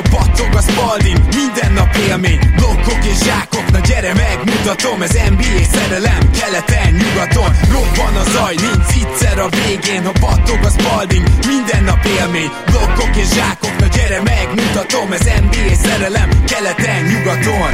ha battog a spalding. Minden nap élmény, blokkok és zsákok. Na gyere megmutatom, ez NBA szerelem. Keleten, nyugaton, robban a zaj. Nincs egyszer a végén, ha battog a spalding. Minden nap élmény, blokkok és zsákok. Na gyere megmutatom, ez NBA szerelem. Keleten, nyugaton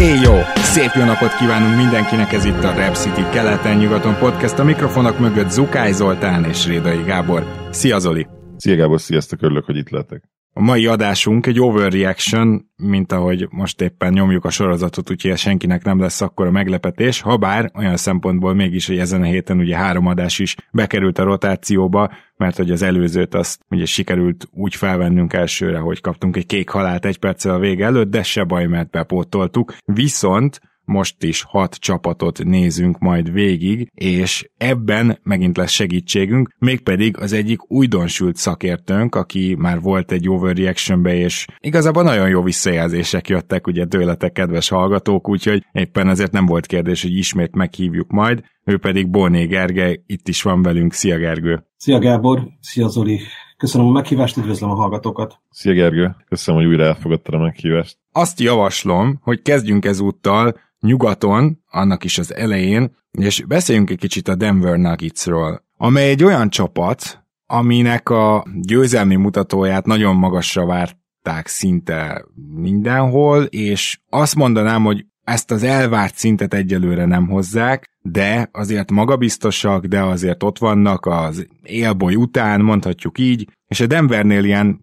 Éj jó! Szép jó napot kívánunk mindenkinek, ez itt a Rap City keleten-nyugaton podcast, a mikrofonok mögött Zukály Zoltán és Rédai Gábor. Szia Zoli! Szia Gábor, sziasztok, örülök, hogy itt lehetek. A mai adásunk egy overreaction, mint ahogy most éppen nyomjuk a sorozatot, úgyhogy senkinek nem lesz akkor a meglepetés, ha bár olyan szempontból mégis, hogy ezen a héten ugye három adás is bekerült a rotációba, mert hogy az előzőt azt ugye sikerült úgy felvennünk elsőre, hogy kaptunk egy kék halált egy perccel a vége előtt, de se baj, mert bepótoltuk. Viszont most is hat csapatot nézünk majd végig, és ebben megint lesz segítségünk, mégpedig az egyik újdonsült szakértőnk, aki már volt egy overreactionbe, és igazából nagyon jó visszajelzések jöttek ugye tőletek, kedves hallgatók, úgyhogy éppen ezért nem volt kérdés, hogy ismét meghívjuk majd, ő pedig Borné Gergely, itt is van velünk. Szia Gergő! Szia Gábor, szia Zoli! Köszönöm a meghívást, üdvözlöm a hallgatókat! Szia Gergő, köszönöm, hogy újra elfogadtad a meghívást. Azt javaslom, hogy kezdjünk ezúttal nyugaton, annak is az elején, és beszéljünk egy kicsit a Denver Nuggetsről, amely egy olyan csapat, aminek a győzelmi mutatóját nagyon magasra várták szinte mindenhol, és azt mondanám, hogy ezt az elvárt szintet egyelőre nem hozzák, de azért magabiztosak, de azért ott vannak az élboly után, mondhatjuk így, és a Denvernél ilyen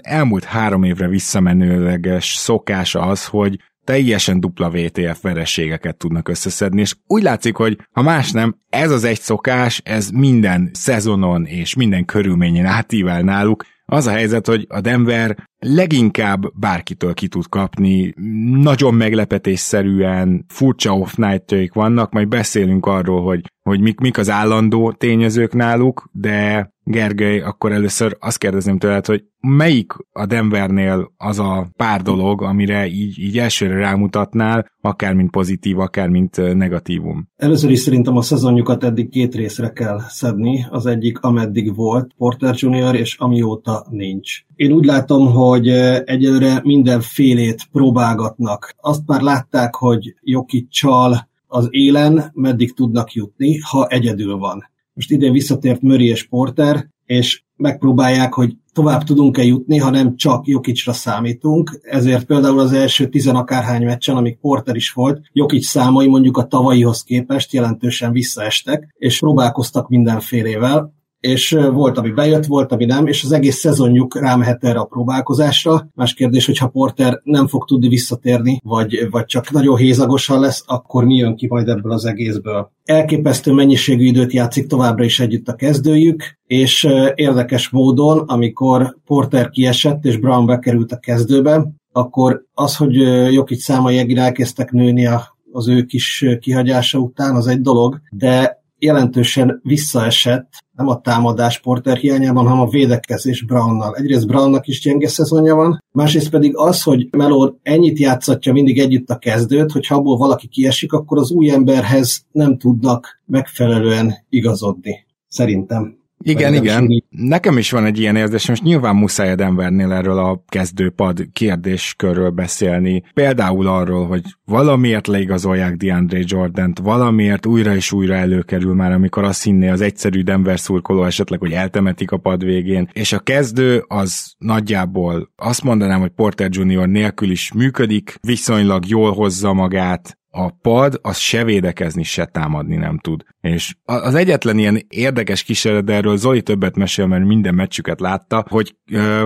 elmúlt három évre visszamenőleges szokása az, hogy teljesen dupla VTF vereségeket tudnak összeszedni, és úgy látszik, hogy ha más nem, ez az egy szokás, ez minden szezonon és minden körülményen átível náluk, az a helyzet, hogy a Denver leginkább bárkitől ki tud kapni, nagyon meglepetésszerűen furcsa off night vannak, majd beszélünk arról, hogy, hogy mik, mik az állandó tényezők náluk, de Gergely, akkor először azt kérdezném tőled, hogy melyik a Denvernél az a pár dolog, amire így, így elsőre rámutatnál, akár mint pozitív, akár mint negatívum? Először is szerintem a szezonjukat eddig két részre kell szedni. Az egyik, ameddig volt Porter Junior, és amióta nincs. Én úgy látom, hogy egyelőre mindenfélét próbálgatnak. Azt már látták, hogy Joki csal az élen meddig tudnak jutni, ha egyedül van. Most idén visszatért Murray és Porter, és megpróbálják, hogy tovább tudunk-e jutni, ha nem csak Jokicsra számítunk. Ezért például az első tizenakárhány meccsen, amik Porter is volt, Jokic számai mondjuk a tavalyihoz képest jelentősen visszaestek, és próbálkoztak mindenfélével és volt, ami bejött, volt, ami nem, és az egész szezonjuk rámehet erre a próbálkozásra. Más kérdés, hogyha Porter nem fog tudni visszatérni, vagy, vagy csak nagyon hézagosan lesz, akkor mi jön ki majd ebből az egészből. Elképesztő mennyiségű időt játszik továbbra is együtt a kezdőjük, és érdekes módon, amikor Porter kiesett, és Brown bekerült a kezdőbe, akkor az, hogy Jokic számai elkezdtek nőni az ő kis kihagyása után, az egy dolog, de jelentősen visszaesett, nem a támadás Porter hiányában, hanem a védekezés Brownnal. Egyrészt Brownnak is gyenge szezonja van, másrészt pedig az, hogy Melo ennyit játszatja mindig együtt a kezdőt, hogy ha abból valaki kiesik, akkor az új emberhez nem tudnak megfelelően igazodni. Szerintem. Igen, igen. Így. Nekem is van egy ilyen érzés, most nyilván muszáj Denvernél erről a kezdőpad kérdéskörről beszélni. Például arról, hogy valamiért leigazolják DeAndre Jordan-t, valamiért újra és újra előkerül már, amikor azt hinné az egyszerű Denver szurkoló esetleg, hogy eltemetik a pad végén. És a kezdő az nagyjából azt mondanám, hogy Porter Junior nélkül is működik, viszonylag jól hozza magát, a pad az se védekezni, se támadni nem tud. És az egyetlen ilyen érdekes kísérlet, erről Zoli többet mesél, mert minden meccsüket látta, hogy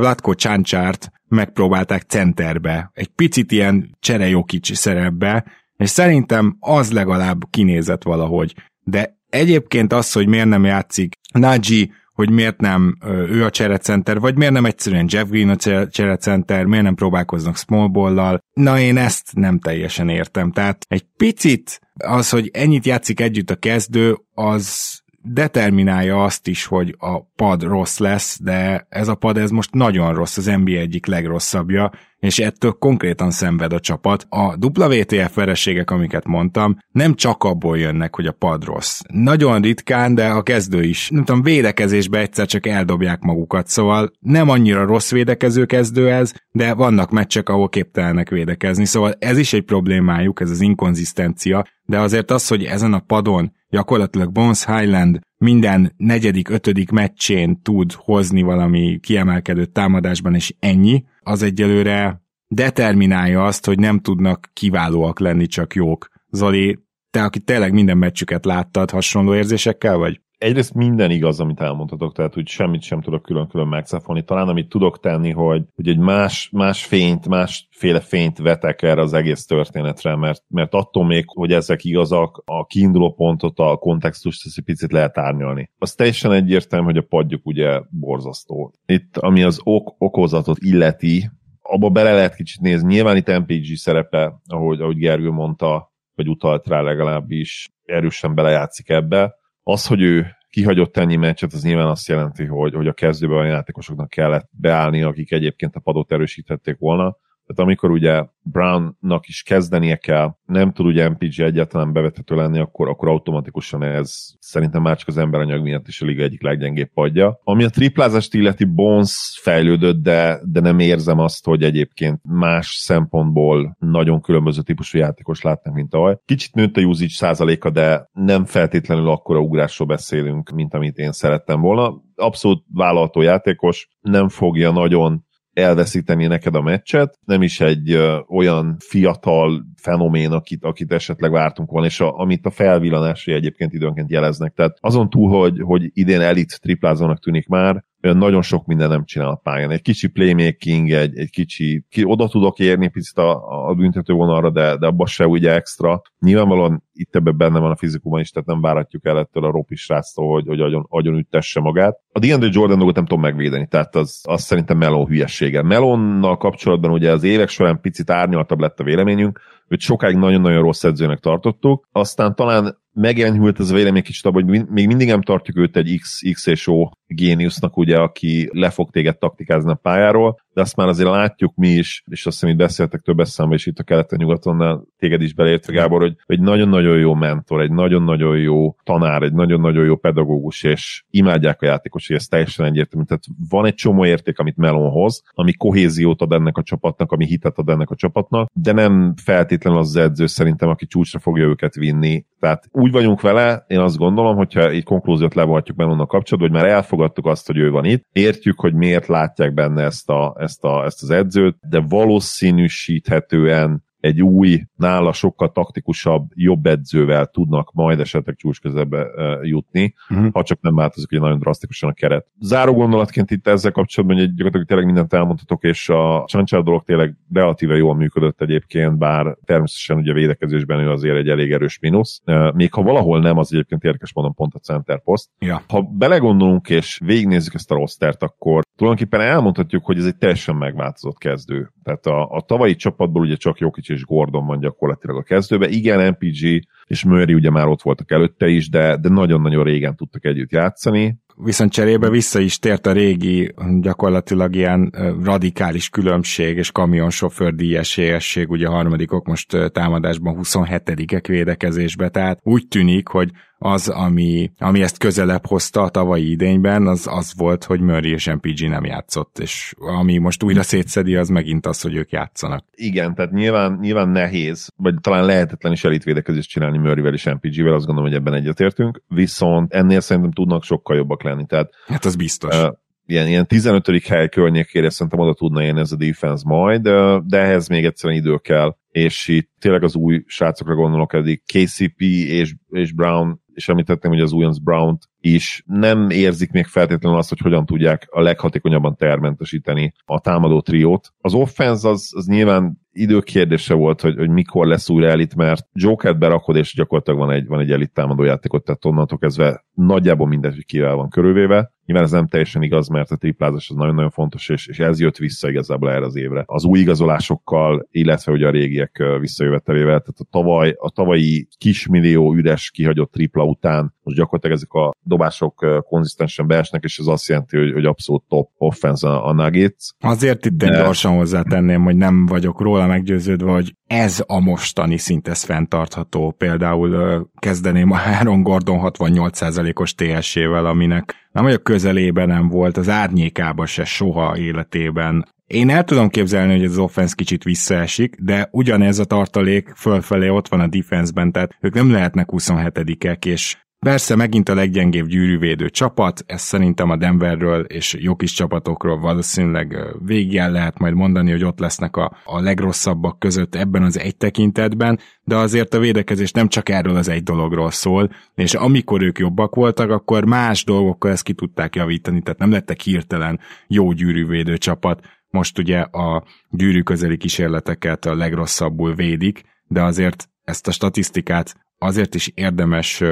Latko Csáncsát megpróbálták centerbe, egy picit ilyen Cserejokic szerepbe, és szerintem az legalább kinézett valahogy. De egyébként az, hogy miért nem játszik Nagy hogy miért nem ő a cserecenter, vagy miért nem egyszerűen Jeff Green a cserecenter, miért nem próbálkoznak small ball-lal. Na én ezt nem teljesen értem. Tehát egy picit az, hogy ennyit játszik együtt a kezdő, az determinálja azt is, hogy a pad rossz lesz, de ez a pad ez most nagyon rossz, az NBA egyik legrosszabbja, és ettől konkrétan szenved a csapat. A WTF vereségek, amiket mondtam, nem csak abból jönnek, hogy a pad rossz. Nagyon ritkán, de a kezdő is. Nem tudom, védekezésbe egyszer csak eldobják magukat, szóval nem annyira rossz védekező kezdő ez, de vannak meccsek, ahol képtelenek védekezni, szóval ez is egy problémájuk, ez az inkonzisztencia, de azért az, hogy ezen a padon gyakorlatilag Bones Highland minden negyedik, ötödik meccsén tud hozni valami kiemelkedő támadásban, és ennyi, az egyelőre determinálja azt, hogy nem tudnak kiválóak lenni, csak jók. Zoli, te, aki tényleg minden meccsüket láttad, hasonló érzésekkel vagy? Egyrészt minden igaz, amit elmondhatok, tehát hogy semmit sem tudok külön-külön megszáfolni. Talán amit tudok tenni, hogy, hogy egy más, más fényt, másféle fényt vetek erre az egész történetre, mert, mert attól még, hogy ezek igazak, a kiinduló pontot, a kontextust egy picit lehet árnyalni. Az teljesen egyértelmű, hogy a padjuk ugye borzasztó. Itt, ami az ok okozatot illeti, abba bele lehet kicsit nézni. Nyilván itt MPG szerepe, ahogy, ahogy Gergő mondta, vagy utalt rá legalábbis, erősen belejátszik ebbe az, hogy ő kihagyott ennyi meccset, az nyilván azt jelenti, hogy, hogy a kezdőben a játékosoknak kellett beállni, akik egyébként a padot erősíthették volna. Tehát amikor ugye Brownnak is kezdenie kell, nem tud ugye MPG egyáltalán bevethető lenni, akkor, akkor automatikusan ez szerintem már csak az emberanyag miatt is a liga egyik leggyengébb padja. Ami a triplázást illeti, Bones fejlődött, de, de nem érzem azt, hogy egyébként más szempontból nagyon különböző típusú játékos látnak, mint ahogy. Kicsit nőtt a usage százaléka, de nem feltétlenül akkora ugrásról beszélünk, mint amit én szerettem volna. Abszolút vállalható játékos, nem fogja nagyon elveszíteni neked a meccset, nem is egy olyan fiatal fenomén, akit, akit esetleg vártunk volna, és a, amit a felvillanásai egyébként időnként jeleznek. Tehát azon túl, hogy, hogy idén elit triplázónak tűnik már, nagyon sok minden nem csinál a pályán. Egy kicsi playmaking, egy, egy kicsi, ki, oda tudok érni picit a, a büntető vonalra, de, de abban se ugye extra. Nyilvánvalóan itt ebben benne van a fizikumban is, tehát nem várhatjuk el ettől a Ropi sráctól, hogy, hogy agyon, agyon üttesse magát. A DeAndre Jordan dolgot nem tudom megvédeni, tehát az, az szerintem Melon hülyessége. Melonnal kapcsolatban ugye az évek során picit árnyaltabb lett a véleményünk, őt sokáig nagyon-nagyon rossz edzőnek tartottuk, aztán talán megenyhült ez a vélemény kicsit abban, hogy még mindig nem tartjuk őt egy X, X és O géniusznak, ugye, aki le fog téged taktikázni a pályáról, de azt már azért látjuk mi is, és azt hiszem, hogy beszéltek több eszembe is itt a keleten-nyugaton, téged is beleértve, Gábor, hogy egy nagyon-nagyon jó mentor, egy nagyon-nagyon jó tanár, egy nagyon-nagyon jó pedagógus, és imádják a játékos, hogy ez teljesen egyértelmű. Tehát van egy csomó érték, amit Melon hoz, ami kohéziót ad ennek a csapatnak, ami hitet ad ennek a csapatnak, de nem feltétlenül az, edző szerintem, aki csúcsra fogja őket vinni. Tehát úgy vagyunk vele, én azt gondolom, hogyha egy konklúziót levonhatjuk Melonnak kapcsolatban, hogy már elfogadtuk azt, hogy ő van itt, értjük, hogy miért látják benne ezt, a, ezt, a, ezt az edzőt, de valószínűsíthetően egy új, nála sokkal taktikusabb, jobb edzővel tudnak majd esetleg csúcs közebe jutni, uh-huh. ha csak nem változik ugye nagyon drasztikusan a keret. Záró gondolatként itt ezzel kapcsolatban, hogy gyakorlatilag tényleg mindent elmondhatok, és a Csancsár dolog tényleg relatíve jól működött egyébként, bár természetesen ugye védekezésben ő azért egy elég erős mínusz. Még ha valahol nem, az egyébként érdekes mondom pont a center post. Ja. Ha belegondolunk és végignézzük ezt a rostert, akkor tulajdonképpen elmondhatjuk, hogy ez egy teljesen megváltozott kezdő. Tehát a, a tavalyi csapatból ugye csak Jokic és Gordon van gyakorlatilag a kezdőbe. Igen, MPG és Murray ugye már ott voltak előtte is, de, de nagyon-nagyon régen tudtak együtt játszani viszont cserébe vissza is tért a régi, gyakorlatilag ilyen radikális különbség és kamionsofőr díjesélyesség, ugye a harmadikok most támadásban 27-ek védekezésbe, tehát úgy tűnik, hogy az, ami, ami ezt közelebb hozta a tavalyi idényben, az az volt, hogy Murray és MPG nem játszott, és ami most újra szétszedi, az megint az, hogy ők játszanak. Igen, tehát nyilván, nyilván nehéz, vagy talán lehetetlen is elitvédekezést csinálni Murrayvel és MPG-vel, azt gondolom, hogy ebben egyetértünk, viszont ennél szerintem tudnak sokkal jobbak lenni. Tehát, hát az biztos. Uh, ilyen, ilyen 15. hely környékére szerintem oda tudna élni ez a defense majd, de ehhez még egyszerűen idő kell, és itt tényleg az új srácokra gondolok, eddig KCP és, és Brown és említettem, hogy az újonc brown is nem érzik még feltétlenül azt, hogy hogyan tudják a leghatékonyabban termentesíteni a támadó triót. Az offense az, az nyilván időkérdése volt, hogy, hogy mikor lesz újra elit, mert Jokert berakod, és gyakorlatilag van egy, van egy elit támadó játékot, tehát onnantól kezdve nagyjából mindegy, hogy kivel van körülvéve. Nyilván ez nem teljesen igaz, mert a triplázás az nagyon-nagyon fontos, és, és ez jött vissza igazából erre az évre. Az új igazolásokkal, illetve ugye a régiek visszajövetelével, tehát a, tavaly, a tavalyi kismillió üres kihagyott tripla után most gyakorlatilag ezek a dobások konzisztensen beesnek, és ez azt jelenti, hogy, hogy abszolút top offense a, a Nuggets. Azért itt De... gyorsan hozzátenném, hogy nem vagyok róla meggyőződve, hogy ez a mostani szint, ez fenntartható. Például kezdeném a Aaron Gordon 68%-os TS-ével, aminek nem vagyok közelében nem volt, az árnyékába se soha életében. Én el tudom képzelni, hogy az offense kicsit visszaesik, de ugyanez a tartalék fölfelé ott van a defenseben, tehát ők nem lehetnek 27-ek, és Persze megint a leggyengébb gyűrűvédő csapat, ez szerintem a Denverről és jó kis csapatokról valószínűleg végig lehet majd mondani, hogy ott lesznek a, a legrosszabbak között ebben az egy tekintetben, de azért a védekezés nem csak erről az egy dologról szól, és amikor ők jobbak voltak, akkor más dolgokkal ezt ki tudták javítani, tehát nem lettek hirtelen jó gyűrűvédő csapat, most ugye a gyűrű közeli kísérleteket a legrosszabbul védik, de azért ezt a statisztikát azért is érdemes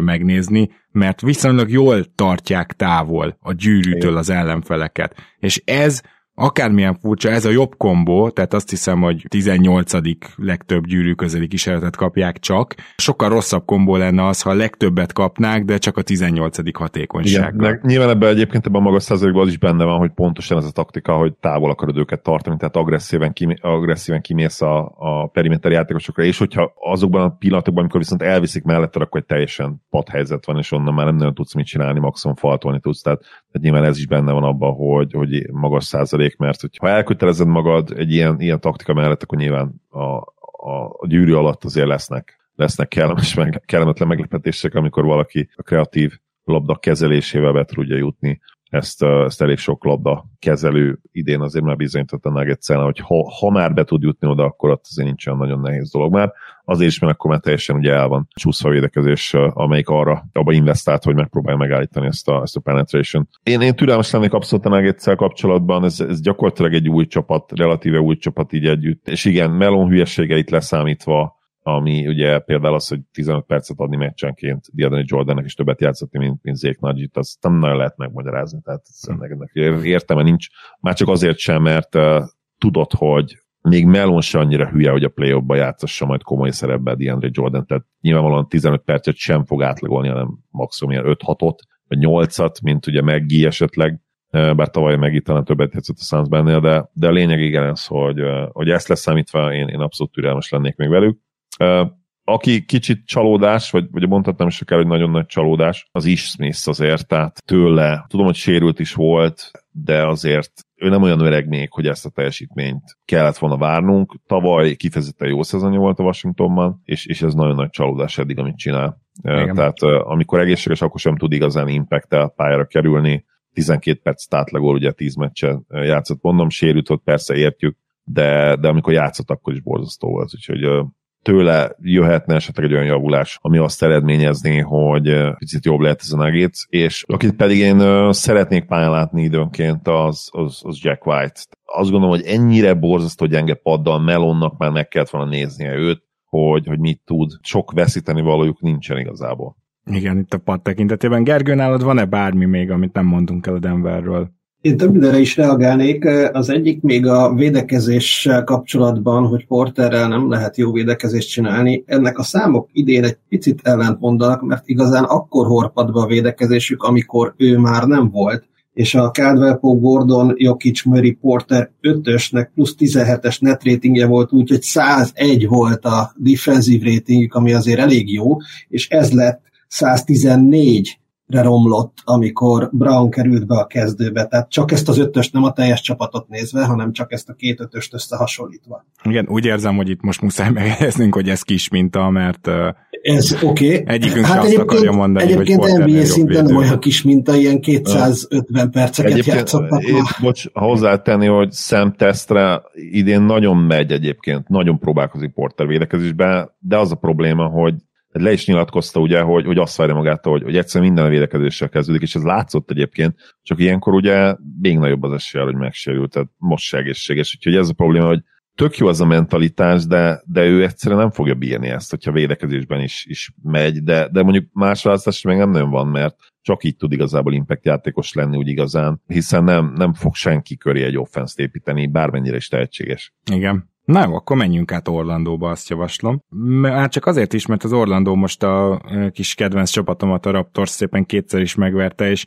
megnézni, mert viszonylag jól tartják távol a gyűrűtől az ellenfeleket. És ez akármilyen furcsa, ez a jobb kombó, tehát azt hiszem, hogy 18. legtöbb gyűrű közeli kísérletet kapják csak. Sokkal rosszabb kombó lenne az, ha legtöbbet kapnák, de csak a 18. hatékonyság. Igen, nyilván ebben egyébként ebben a magas százalékban az is benne van, hogy pontosan ez a taktika, hogy távol akarod őket tartani, tehát agresszíven, kimé- agresszíven kimész a, a periméter játékosokra, és hogyha azokban a pillanatokban, amikor viszont elviszik mellette, akkor egy teljesen padhelyzet van, és onnan már nem nagyon tudsz mit csinálni, maximum faltolni tudsz, tehát nyilván ez is benne van abban, hogy, hogy magas százalék mert hogyha elkötelezed magad egy ilyen, ilyen taktika mellett, akkor nyilván a, a, a gyűrű alatt azért lesznek, lesznek kellemes, meg, kellemetlen meglepetések, amikor valaki a kreatív labda kezelésével be tudja jutni ezt, ezt elég sok labda kezelő idén azért már bizonyított a nuggets hogy ha, ha már be tud jutni oda, akkor ott azért nincs olyan nagyon nehéz dolog már. Azért is, mert akkor már teljesen ugye el van csúszva a védekezés, amelyik arra, abba investált, hogy megpróbálja megállítani ezt a, ezt a penetration. Én, én türelmes lennék abszolút a kapcsolatban, ez, ez gyakorlatilag egy új csapat, relatíve új csapat így együtt, és igen, melon hülyeségeit leszámítva, ami ugye például az, hogy 15 percet adni meccsenként Diadani Jordannek is többet játszotni, mint, mint Zék Nagyit, azt nem nagyon lehet megmagyarázni, tehát ennek, értelme nincs. Már csak azért sem, mert uh, tudod, hogy még Melon se annyira hülye, hogy a play ba játszassa majd komoly szerepbe DeAndre Jordan, tehát nyilvánvalóan 15 percet sem fog átlagolni, hanem maximum ilyen 5-6-ot, vagy 8-at, mint ugye Meggi esetleg, bár tavaly itt talán többet játszott a Suns de, de a lényeg igen ez, hogy, hogy ezt leszámítva én, én abszolút türelmes lennék még velük. Aki kicsit csalódás, vagy, vagy mondhatnám is akár, hogy nagyon nagy csalódás, az is Smith azért, tehát tőle, tudom, hogy sérült is volt, de azért ő nem olyan öreg még, hogy ezt a teljesítményt kellett volna várnunk. Tavaly kifejezetten jó szezonja volt a Washingtonban, és, és ez nagyon nagy csalódás eddig, amit csinál. Igen. Tehát amikor egészséges, akkor sem tud igazán impact pályára kerülni. 12 perc átlagol, ugye 10 meccsen játszott, mondom, sérült, ott persze értjük, de, de amikor játszott, akkor is borzasztó volt, úgyhogy tőle jöhetne esetleg egy olyan javulás, ami azt eredményezné, hogy picit jobb lehet ez a Nuggets, és akit pedig én szeretnék pályán látni időnként, az, az, az Jack White. Azt gondolom, hogy ennyire borzasztó gyenge paddal Melonnak már meg kellett volna néznie őt, hogy, hogy mit tud. Sok veszíteni valójuk nincsen igazából. Igen, itt a pad tekintetében. Gergő, nálad van-e bármi még, amit nem mondunk el a Denverről? Én több mindenre is reagálnék. Az egyik még a védekezéssel kapcsolatban, hogy Porterrel nem lehet jó védekezést csinálni. Ennek a számok idén egy picit ellentmondanak, mert igazán akkor horpad be a védekezésük, amikor ő már nem volt és a Caldwell Pope Gordon, Jokic, Murray Porter 5-ösnek plusz 17-es net ratingje volt, úgyhogy 101 volt a defensive ratingjük, ami azért elég jó, és ez lett 114 romlott, amikor Brown került be a kezdőbe. Tehát csak ezt az ötöst, nem a teljes csapatot nézve, hanem csak ezt a két ötöst összehasonlítva. Igen, úgy érzem, hogy itt most muszáj megjegyeznünk, hogy ez kis minta, mert ez oké. Okay. Egyikünk hát azt akarja mondani, egyébként hogy NBA szinten nem olyan kis minta, ilyen 250 perceket egyébként, játszottak. Én, bocs, hozzátenni, hogy szemtesztre idén nagyon megy egyébként, nagyon próbálkozik Porter védekezésben, de az a probléma, hogy le is nyilatkozta ugye, hogy, hogy azt várja magától, hogy, hogy egyszerűen minden a védekezéssel kezdődik, és ez látszott egyébként, csak ilyenkor ugye még nagyobb az esélye, hogy megsérült, tehát most se egészséges. Úgyhogy ez a probléma, hogy tök jó az a mentalitás, de, de ő egyszerűen nem fogja bírni ezt, hogyha védekezésben is, is megy, de, de mondjuk más választás meg nem nagyon van, mert csak így tud igazából impact játékos lenni úgy igazán, hiszen nem, nem fog senki köré egy offense építeni, bármennyire is tehetséges. Igen. Na jó, akkor menjünk át Orlandóba, azt javaslom. Hát csak azért is, mert az Orlandó most a kis kedvenc csapatomat, a Raptors szépen kétszer is megverte, és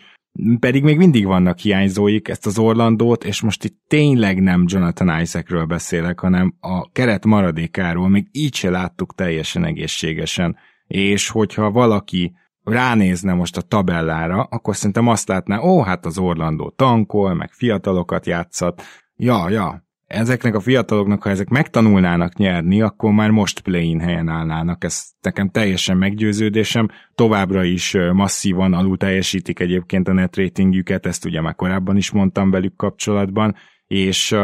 pedig még mindig vannak hiányzóik, ezt az Orlandót, és most itt tényleg nem Jonathan Isaacről beszélek, hanem a keret maradékáról, még így se láttuk teljesen egészségesen. És hogyha valaki ránézne most a tabellára, akkor szerintem azt látná, ó, hát az Orlandó tankol, meg fiatalokat játszat, ja, ja, ezeknek a fiataloknak, ha ezek megtanulnának nyerni, akkor már most play-in helyen állnának. Ez nekem teljesen meggyőződésem. Továbbra is masszívan alul teljesítik egyébként a net ratingjüket, ezt ugye már korábban is mondtam velük kapcsolatban, és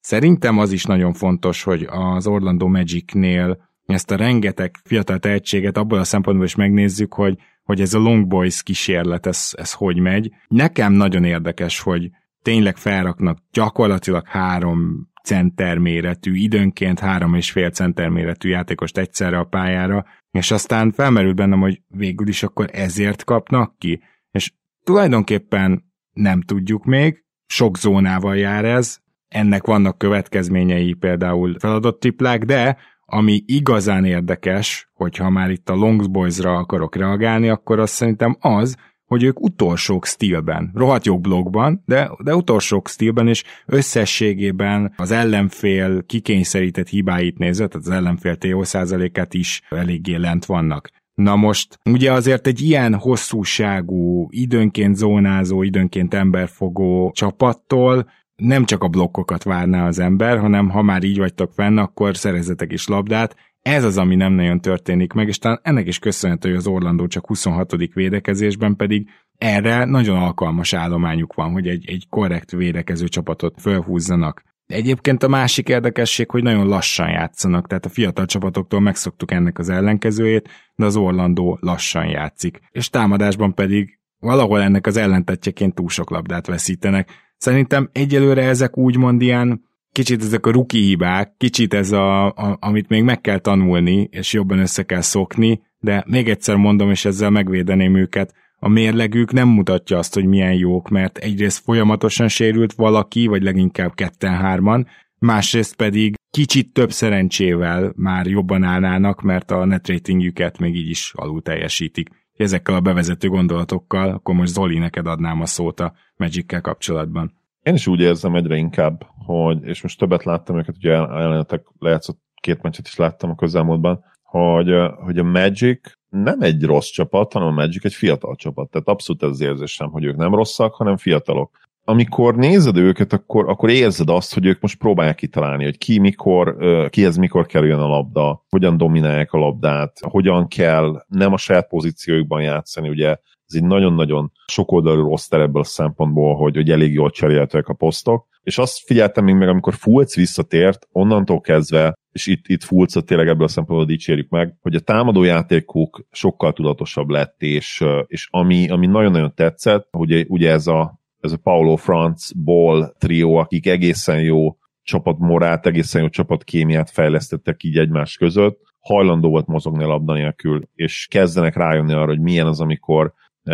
szerintem az is nagyon fontos, hogy az Orlando Magicnél ezt a rengeteg fiatal tehetséget abból a szempontból is megnézzük, hogy hogy ez a Long Boys kísérlet, ez, ez hogy megy. Nekem nagyon érdekes, hogy tényleg felraknak gyakorlatilag három center méretű, időnként három és fél center méretű játékost egyszerre a pályára, és aztán felmerült bennem, hogy végül is akkor ezért kapnak ki, és tulajdonképpen nem tudjuk még, sok zónával jár ez, ennek vannak következményei, például feladott triplák, de ami igazán érdekes, hogyha már itt a Longs Boys-ra akarok reagálni, akkor azt szerintem az, hogy ők utolsók stílben, rohadt jó blogban, de, de utolsók stílben, és összességében az ellenfél kikényszerített hibáit nézve, tehát az ellenfél TO százalékát is eléggé lent vannak. Na most, ugye azért egy ilyen hosszúságú, időnként zónázó, időnként emberfogó csapattól nem csak a blokkokat várná az ember, hanem ha már így vagytok fenn, akkor szerezetek is labdát, ez az, ami nem nagyon történik meg, és talán ennek is köszönhető, hogy az Orlandó csak 26. védekezésben pedig erre nagyon alkalmas állományuk van, hogy egy, egy korrekt védekező csapatot fölhúzzanak. Egyébként a másik érdekesség, hogy nagyon lassan játszanak, tehát a fiatal csapatoktól megszoktuk ennek az ellenkezőjét, de az Orlandó lassan játszik. És támadásban pedig valahol ennek az ellentetjeként túl sok labdát veszítenek. Szerintem egyelőre ezek úgymond ilyen kicsit ezek a ruki hibák, kicsit ez a, a, amit még meg kell tanulni, és jobban össze kell szokni, de még egyszer mondom, és ezzel megvédeném őket, a mérlegük nem mutatja azt, hogy milyen jók, mert egyrészt folyamatosan sérült valaki, vagy leginkább ketten-hárman, másrészt pedig kicsit több szerencsével már jobban állnának, mert a net ratingjüket még így is alul teljesítik. Ezekkel a bevezető gondolatokkal, akkor most Zoli, neked adnám a szót a magic kapcsolatban. Én is úgy érzem egyre inkább, hogy, és most többet láttam őket, ugye ellenetek lejátszott két meccset is láttam a közelmúltban, hogy, hogy a Magic nem egy rossz csapat, hanem a Magic egy fiatal csapat. Tehát abszolút ez az érzésem, hogy ők nem rosszak, hanem fiatalok. Amikor nézed őket, akkor, akkor érzed azt, hogy ők most próbálják kitalálni, hogy ki mikor, kihez mikor kerüljön a labda, hogyan dominálják a labdát, hogyan kell nem a saját pozíciójukban játszani, ugye ez egy nagyon-nagyon sokoldalú roster ebből a szempontból, hogy, hogy elég jól cseréltek a posztok, és azt figyeltem még meg, amikor Fulc visszatért, onnantól kezdve, és itt, itt Fulcot tényleg ebből a szempontból dicsérjük meg, hogy a támadó játékuk sokkal tudatosabb lett, és, és ami, ami nagyon-nagyon tetszett, ugye, ugye ez a, ez a Paulo Franz Ball trió, akik egészen jó csapatmorát, egészen jó csapatkémiát fejlesztettek így egymás között, hajlandó volt mozogni a labda nélkül, és kezdenek rájönni arra, hogy milyen az, amikor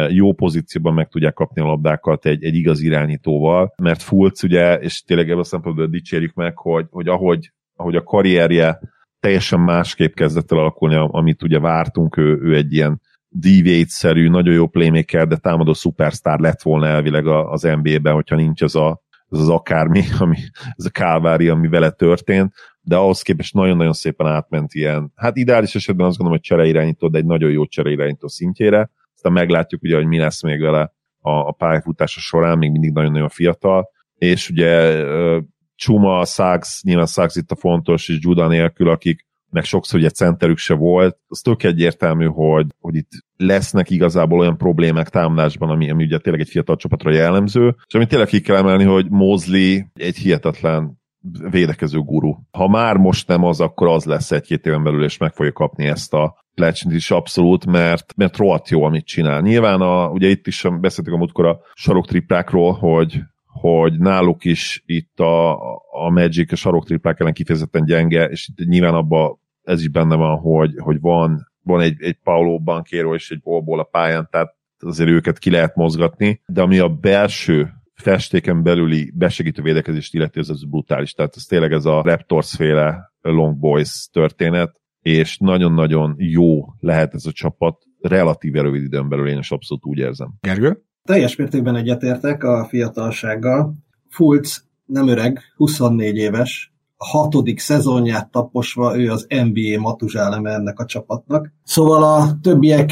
jó pozícióban meg tudják kapni a labdákat egy, egy igaz irányítóval, mert Fulc ugye, és tényleg ebből a szempontból dicsérjük meg, hogy, hogy ahogy, ahogy a karrierje teljesen másképp kezdett el alakulni, amit ugye vártunk, ő, ő egy ilyen deviate-szerű, nagyon jó playmaker, de támadó szupersztár lett volna elvileg az NBA-ben, hogyha nincs ez, a, ez az akármi, ami, ez a kálvári, ami vele történt, de ahhoz képest nagyon-nagyon szépen átment ilyen, hát ideális esetben azt gondolom, hogy csereirányító, de egy nagyon jó csereirányító szintjére, aztán meglátjuk ugye, hogy mi lesz még vele a, a pályafutása során, még mindig nagyon-nagyon fiatal, és ugye Csuma, Suggs, nyilván Suggs itt a fontos, és Juda nélkül, akik meg sokszor ugye centerük se volt, az tök egyértelmű, hogy, hogy itt lesznek igazából olyan problémák támadásban, ami, ami ugye tényleg egy fiatal csapatra jellemző, és amit tényleg ki kell emelni, hogy Mosley egy hihetetlen védekező guru. Ha már most nem az, akkor az lesz egy-két éven belül, és meg fogja kapni ezt a legend is abszolút, mert, mert rohadt jó, amit csinál. Nyilván a, ugye itt is beszéltük a múltkor a sarok triplákról, hogy hogy náluk is itt a, a Magic a saroktriplák ellen kifejezetten gyenge, és itt nyilván abban ez is benne van, hogy, hogy van, van egy, egy Paulo Banquero és egy Bolból a pályán, tehát azért őket ki lehet mozgatni, de ami a belső festéken belüli besegítő védekezést illeti, az, az brutális. Tehát ez tényleg ez a Raptors féle Long Boys történet, és nagyon-nagyon jó lehet ez a csapat relatíve rövid időn belül, én is abszolút úgy érzem. Gergő? Teljes mértékben egyetértek a fiatalsággal. Fulc nem öreg, 24 éves, a hatodik szezonját taposva ő az NBA matuzsáleme ennek a csapatnak. Szóval a többiek,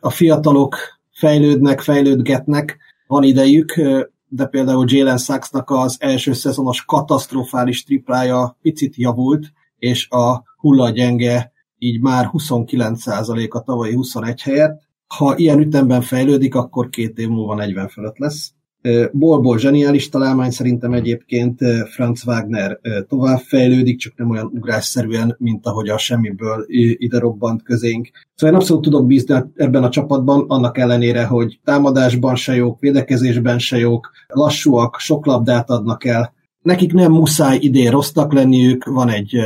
a fiatalok fejlődnek, fejlődgetnek, van idejük, de például Jalen Saxnak az első szezonos katasztrofális triplája picit javult, és a hullagyenge így már 29% a tavalyi 21 helyett. Ha ilyen ütemben fejlődik, akkor két év múlva 40 fölött lesz. Bolból zseniális találmány szerintem egyébként Franz Wagner tovább fejlődik, csak nem olyan ugrásszerűen, mint ahogy a semmiből ide robbant közénk. Szóval én abszolút tudok bízni ebben a csapatban, annak ellenére, hogy támadásban se jók, védekezésben se jók, lassúak, sok labdát adnak el. Nekik nem muszáj idén rossznak lenniük, van egy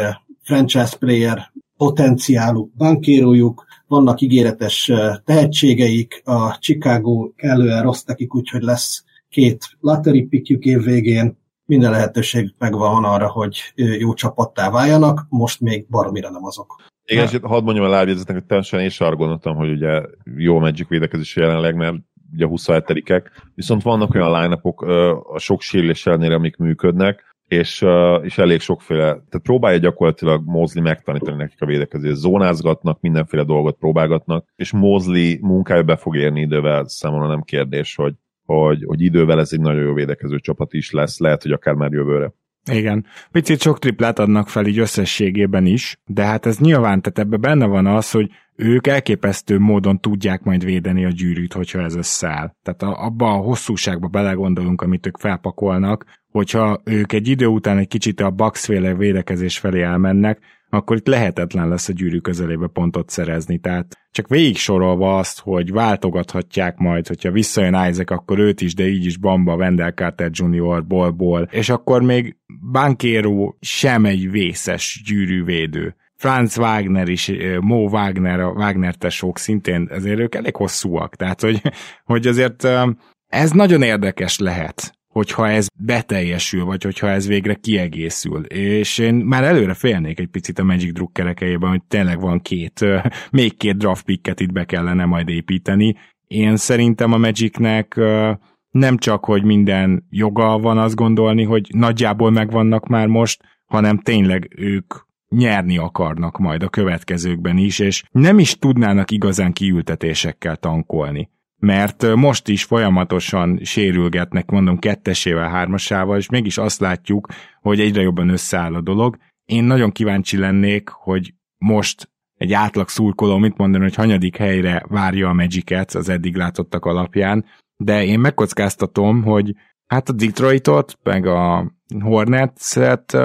franchise player potenciáluk, bankérójuk, vannak ígéretes tehetségeik, a Chicago kellően rossz nekik, úgyhogy lesz két lottery pickjük év végén, minden lehetőség megvan arra, hogy jó csapattá váljanak, most még baromira nem azok. Igen, és hadd mondjam a lábjegyzetnek, hogy teljesen én gondoltam, hogy ugye jó Magic védekezés jelenleg, mert ugye 27-ek, viszont vannak olyan line a sok sérülés ellenére, amik működnek, és, és elég sokféle, tehát próbálja gyakorlatilag Mosley megtanítani nekik a védekezést. Zónázgatnak, mindenféle dolgot próbálgatnak, és Mosley munkája be fog érni idővel, számomra nem kérdés, hogy, hogy, hogy idővel ez egy nagyon jó védekező csapat is lesz, lehet, hogy akár már jövőre. Igen. Picit sok triplát adnak fel így összességében is, de hát ez nyilván, tehát ebben benne van az, hogy ők elképesztő módon tudják majd védeni a gyűrűt, hogyha ez összeáll. Tehát abba a hosszúságba belegondolunk, amit ők felpakolnak, hogyha ők egy idő után egy kicsit a Bucks-féle védekezés felé elmennek, akkor itt lehetetlen lesz a gyűrű közelébe pontot szerezni. Tehát csak végig sorolva azt, hogy váltogathatják majd, hogyha visszajön Isaac, akkor őt is, de így is Bamba, Wendell Carter Jr., Bolból, és akkor még Bankero sem egy vészes gyűrűvédő. Franz Wagner is, Mo Wagner, a Wagner tesók szintén, ezért ők elég hosszúak, tehát hogy, hogy azért ez nagyon érdekes lehet hogyha ez beteljesül, vagy hogyha ez végre kiegészül. És én már előre félnék egy picit a Magic drukkerekejében, hogy tényleg van két, még két draft picket itt be kellene majd építeni. Én szerintem a Magicnek nem csak, hogy minden joga van azt gondolni, hogy nagyjából megvannak már most, hanem tényleg ők nyerni akarnak majd a következőkben is, és nem is tudnának igazán kiültetésekkel tankolni mert most is folyamatosan sérülgetnek, mondom, kettesével, hármasával, és mégis azt látjuk, hogy egyre jobban összeáll a dolog. Én nagyon kíváncsi lennék, hogy most egy átlag szurkoló mit mondani, hogy hanyadik helyre várja a Magic-et az eddig látottak alapján, de én megkockáztatom, hogy hát a Detroitot, meg a Hornets-et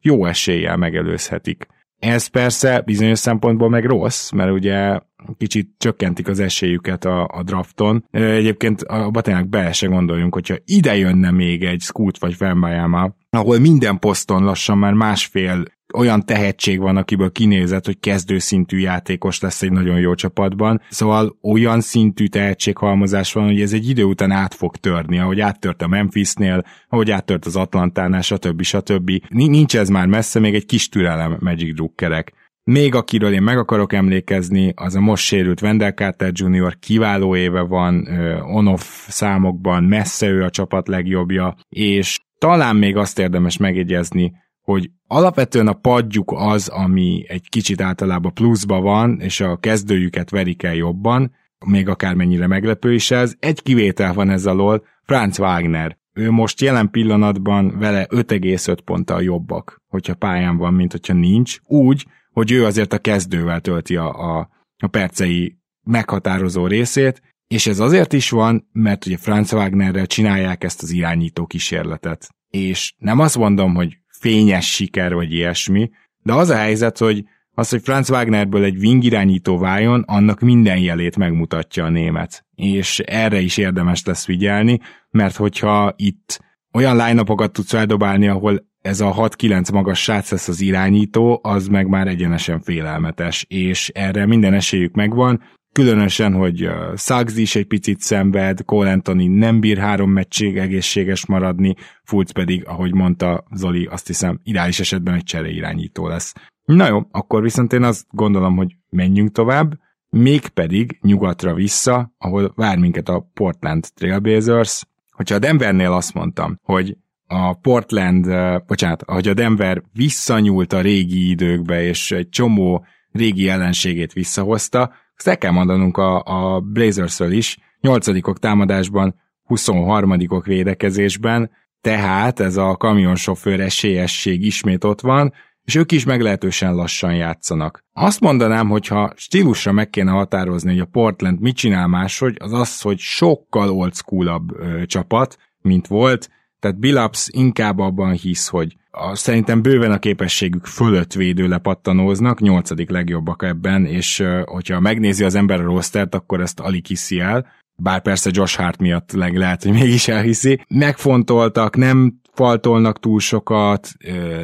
jó eséllyel megelőzhetik. Ez persze bizonyos szempontból meg rossz, mert ugye kicsit csökkentik az esélyüket a, a drafton. Egyébként a tényleg bele se gondoljunk, hogyha ide jönne még egy Scoot vagy Fembayama, ahol minden poszton lassan már másfél olyan tehetség van, akiből kinézett, hogy kezdőszintű játékos lesz egy nagyon jó csapatban. Szóval olyan szintű tehetséghalmozás van, hogy ez egy idő után át fog törni, ahogy áttört a Memphisnél, ahogy áttört az Atlantánál, stb. stb. Nincs ez már messze, még egy kis türelem Magic Druckerek. Még akiről én meg akarok emlékezni, az a most sérült Wendell Carter Jr. kiváló éve van, on-off számokban, messze ő a csapat legjobbja, és talán még azt érdemes megjegyezni, hogy alapvetően a padjuk az, ami egy kicsit általában pluszba van, és a kezdőjüket verik el jobban, még akármennyire meglepő is ez. Egy kivétel van ez alól, Franz Wagner. Ő most jelen pillanatban vele 5,5 ponttal jobbak, hogyha pályán van, mint hogyha nincs. Úgy, hogy ő azért a kezdővel tölti a, a, a percei meghatározó részét, és ez azért is van, mert ugye Franz Wagnerrel csinálják ezt az irányító kísérletet. És nem azt mondom, hogy fényes siker vagy ilyesmi, de az a helyzet, hogy az, hogy Franz Wagnerből egy wing irányító váljon, annak minden jelét megmutatja a német. És erre is érdemes lesz figyelni, mert hogyha itt olyan line tudsz eldobálni, ahol ez a 6-9 magas srác lesz az irányító, az meg már egyenesen félelmetes, és erre minden esélyük megvan, különösen, hogy Suggs is egy picit szenved, Cole Anthony nem bír három meccség egészséges maradni, Fultz pedig, ahogy mondta Zoli, azt hiszem ideális esetben egy csere irányító lesz. Na jó, akkor viszont én azt gondolom, hogy menjünk tovább, mégpedig nyugatra vissza, ahol vár minket a Portland Trailblazers. Hogyha a Denvernél azt mondtam, hogy a Portland, bocsánat, ahogy a Denver visszanyúlt a régi időkbe, és egy csomó régi ellenségét visszahozta, azt el kell mondanunk a, a Blazersről is, 8 támadásban, 23 védekezésben, tehát ez a kamionsofőr esélyesség ismét ott van, és ők is meglehetősen lassan játszanak. Azt mondanám, hogyha stílusra meg kéne határozni, hogy a Portland mit csinál máshogy, az az, hogy sokkal old schoolabb ö, csapat, mint volt, tehát Billups inkább abban hisz, hogy a, szerintem bőven a képességük fölött védő lepattanóznak, nyolcadik legjobbak ebben, és hogyha megnézi az ember a rostert, akkor ezt alig hiszi el, bár persze Josh Hart miatt leg lehet, hogy mégis elhiszi. Megfontoltak, nem faltolnak túl sokat,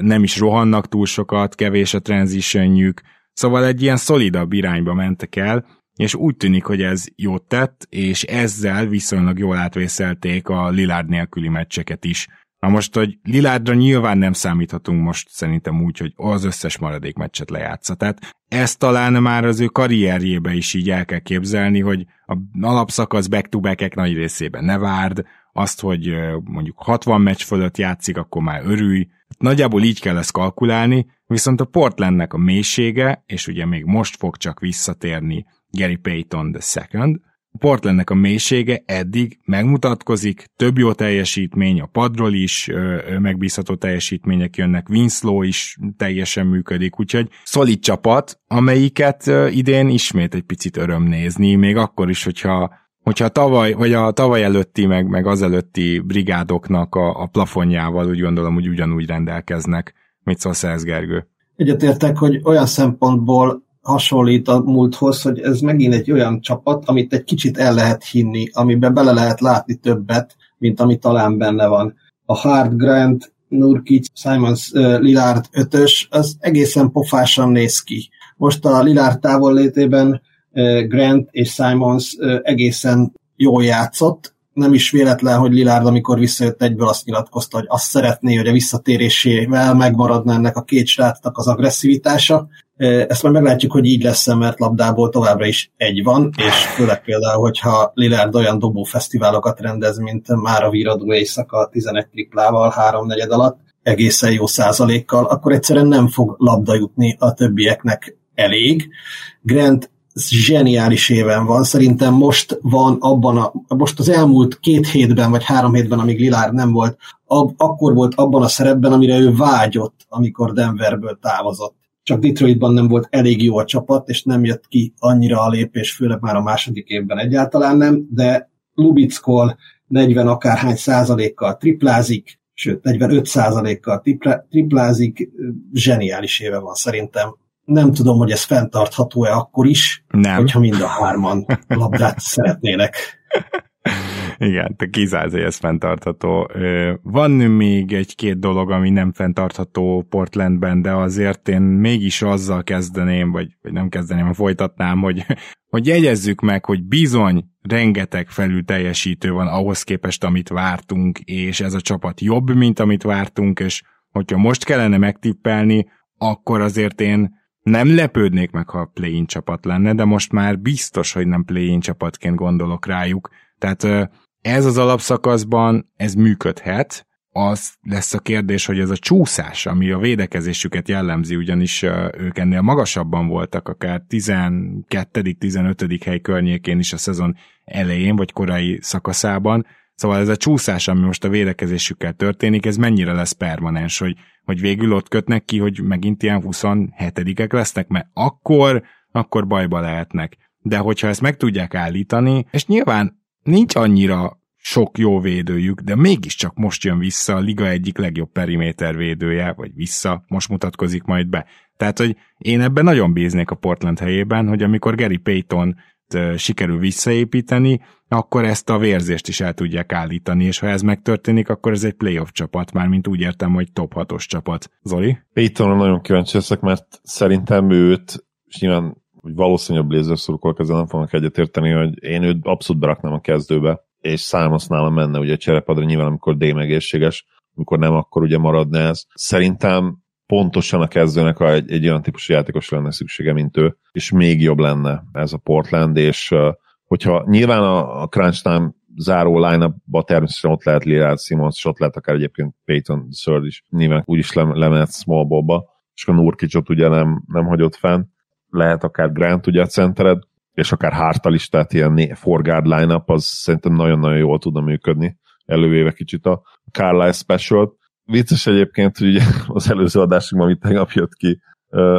nem is rohannak túl sokat, kevés a transitionjük, szóval egy ilyen szolidabb irányba mentek el, és úgy tűnik, hogy ez jót tett, és ezzel viszonylag jól átvészelték a Lillard nélküli meccseket is. Na most, hogy Lilárdra nyilván nem számíthatunk most szerintem úgy, hogy az összes maradék meccset lejátsza. Tehát ezt talán már az ő karrierjébe is így el kell képzelni, hogy a alapszakasz back-to-back nagy részében ne várd, azt, hogy mondjuk 60 meccs fölött játszik, akkor már örülj. Nagyjából így kell ezt kalkulálni, viszont a Portlandnek a mélysége, és ugye még most fog csak visszatérni Gary Payton the second, a Portlandnek a mélysége eddig megmutatkozik, több jó teljesítmény, a padról is ö, megbízható teljesítmények jönnek, Winslow is teljesen működik, úgyhogy szolid csapat, amelyiket idén ismét egy picit öröm nézni, még akkor is, hogyha hogyha tavaly, vagy a tavaly előtti, meg, meg az előtti brigádoknak a, a plafonjával úgy gondolom, hogy ugyanúgy rendelkeznek. Mit szólsz ez, Gergő? Egyetértek, hogy olyan szempontból hasonlít a múlthoz, hogy ez megint egy olyan csapat, amit egy kicsit el lehet hinni, amiben bele lehet látni többet, mint ami talán benne van. A Hard Grant, Nurkic, Simons, Lillard ötös, az egészen pofásan néz ki. Most a Lillard távollétében Grant és Simons egészen jól játszott, nem is véletlen, hogy Lillard, amikor visszajött egyből azt nyilatkozta, hogy azt szeretné, hogy a visszatérésével megmaradna ennek a két srácnak az agresszivitása. Ezt majd meglátjuk, hogy így lesz mert labdából továbbra is egy van, és főleg például, hogyha Lillard olyan dobó fesztiválokat rendez, mint már a víradó éjszaka 11 triplával, háromnegyed alatt, egészen jó százalékkal, akkor egyszerűen nem fog labda jutni a többieknek elég. Grant zseniális éven van. Szerintem most van abban a, most az elmúlt két hétben, vagy három hétben, amíg Lilár nem volt, ab, akkor volt abban a szerepben, amire ő vágyott, amikor Denverből távozott. Csak Detroitban nem volt elég jó a csapat, és nem jött ki annyira a lépés, főleg már a második évben egyáltalán nem, de Lubickol 40 akárhány százalékkal triplázik, sőt 45 százalékkal triplázik, zseniális éve van szerintem nem tudom, hogy ez fenntartható-e akkor is, nem. hogyha mind a hárman labdát szeretnének. Igen, te kizársz, hogy ez fenntartható. Van még egy-két dolog, ami nem fenntartható Portlandben, de azért én mégis azzal kezdeném, vagy, vagy nem kezdeném, folytatnám, hogy, hogy jegyezzük meg, hogy bizony rengeteg felül teljesítő van ahhoz képest, amit vártunk, és ez a csapat jobb, mint amit vártunk, és hogyha most kellene megtippelni, akkor azért én nem lepődnék meg, ha play-in csapat lenne, de most már biztos, hogy nem play-in csapatként gondolok rájuk. Tehát ez az alapszakaszban, ez működhet, az lesz a kérdés, hogy ez a csúszás, ami a védekezésüket jellemzi, ugyanis ők ennél magasabban voltak, akár 12.-15. hely környékén is a szezon elején, vagy korai szakaszában, Szóval ez a csúszás, ami most a védekezésükkel történik, ez mennyire lesz permanens, hogy, hogy végül ott kötnek ki, hogy megint ilyen 27-ek lesznek, mert akkor, akkor bajba lehetnek. De hogyha ezt meg tudják állítani, és nyilván nincs annyira sok jó védőjük, de mégiscsak most jön vissza a liga egyik legjobb periméter védője, vagy vissza, most mutatkozik majd be. Tehát, hogy én ebben nagyon bíznék a Portland helyében, hogy amikor Gary Payton sikerül visszaépíteni, akkor ezt a vérzést is el tudják állítani, és ha ez megtörténik, akkor ez egy playoff csapat, már mint úgy értem, hogy top 6-os csapat. Zoli? Paytonra nagyon kíváncsi leszek, mert szerintem őt, és nyilván hogy valószínűleg a Blazers szurkolók ezzel nem fognak egyetérteni, hogy én őt abszolút beraknám a kezdőbe, és Simons nálam menne ugye a cserepadra, nyilván amikor D megészséges, amikor nem, akkor ugye maradna ez. Szerintem pontosan a kezdőnek a, egy, egy olyan típusú játékos lenne szüksége, mint ő, és még jobb lenne ez a Portland, és hogyha nyilván a, a crunch time záró line természetesen ott lehet Lillard Simons, és ott lehet akár egyébként Peyton Third is, nyilván úgyis le, lemehet small ballba, és a Nurkicsot ugye nem, nem hagyott fenn, lehet akár Grant ugye a centered, és akár Hartal is, tehát ilyen four line az szerintem nagyon-nagyon jól tudna működni, elővéve kicsit a Carlisle special Vicces egyébként, hogy ugye az előző adásunk, amit tegnap jött ki,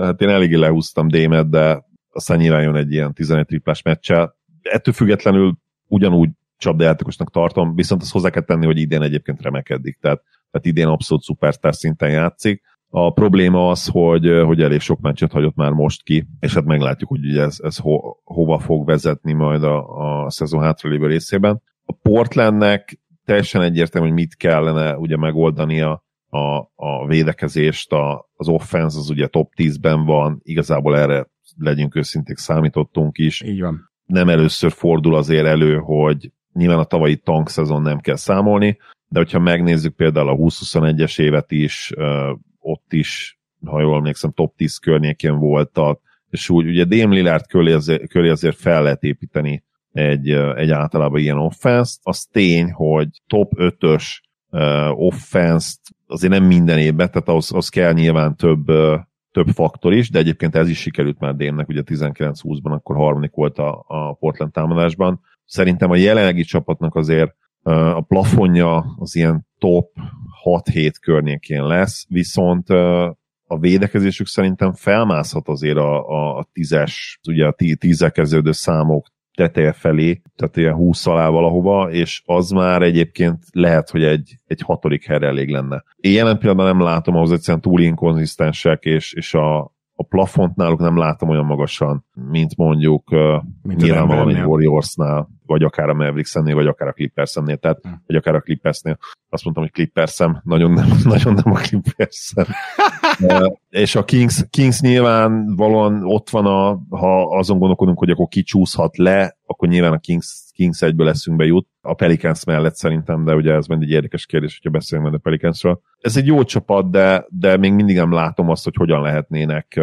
hát én eléggé lehúztam Démet, de aztán nyilván jön egy ilyen 11 triplás meccsel. Ettől függetlenül ugyanúgy csapdajátékosnak tartom, viszont azt hozzá kell tenni, hogy idén egyébként remekedik, tehát, tehát idén abszolút szupersztár szinten játszik. A probléma az, hogy, hogy elég sok meccset hagyott már most ki, és hát meglátjuk, hogy ugye ez, ez ho, hova fog vezetni majd a, a szezon hátralévő részében. A Portlandnek teljesen egyértelmű, hogy mit kellene ugye megoldania a, a védekezést, a, az offense az ugye top 10-ben van, igazából erre legyünk őszinték, számítottunk is. Így van. Nem először fordul azért elő, hogy nyilván a tavalyi tank szezon nem kell számolni, de hogyha megnézzük például a 2021-es évet is, ott is, ha jól emlékszem, top 10 környékén voltak, és úgy ugye Dame Lillard köré azért, köré azért fel lehet építeni egy, egy általában ilyen offense Az tény, hogy top 5-ös uh, offense azért nem minden évben, tehát az, az kell nyilván több, több faktor is, de egyébként ez is sikerült már Démnek, ugye 19-20-ban akkor harmadik volt a, a Portland támadásban. Szerintem a jelenlegi csapatnak azért a plafonja az ilyen top 6-7 környékén lesz, viszont a védekezésük szerintem felmászhat azért a, a, a tízes, ugye a tízek kezdődő számok teteje felé, tehát ilyen 20 alá valahova, és az már egyébként lehet, hogy egy, egy hatodik helyre elég lenne. Én jelen pillanatban nem látom, ahhoz egyszerűen túl inkonzisztensek, és, és a, a plafont náluk nem látom olyan magasan, mint mondjuk mint nyilvánvalóan egy Warriorsnál, vagy akár a Mavericks-ennél, vagy akár a Clippers-ennél, tehát, hm. vagy akár a Clippersnél. Azt mondtam, hogy Clippers-em, nagyon nem, nagyon nem a clippers és a Kings, Kings nyilván valóan ott van, a, ha azon gondolkodunk, hogy akkor kicsúszhat le, akkor nyilván a Kings, Kings egyből leszünk jut. A Pelicans mellett szerintem, de ugye ez mind egy érdekes kérdés, hogyha beszélünk majd a Pelicansről. Ez egy jó csapat, de, de még mindig nem látom azt, hogy hogyan lehetnének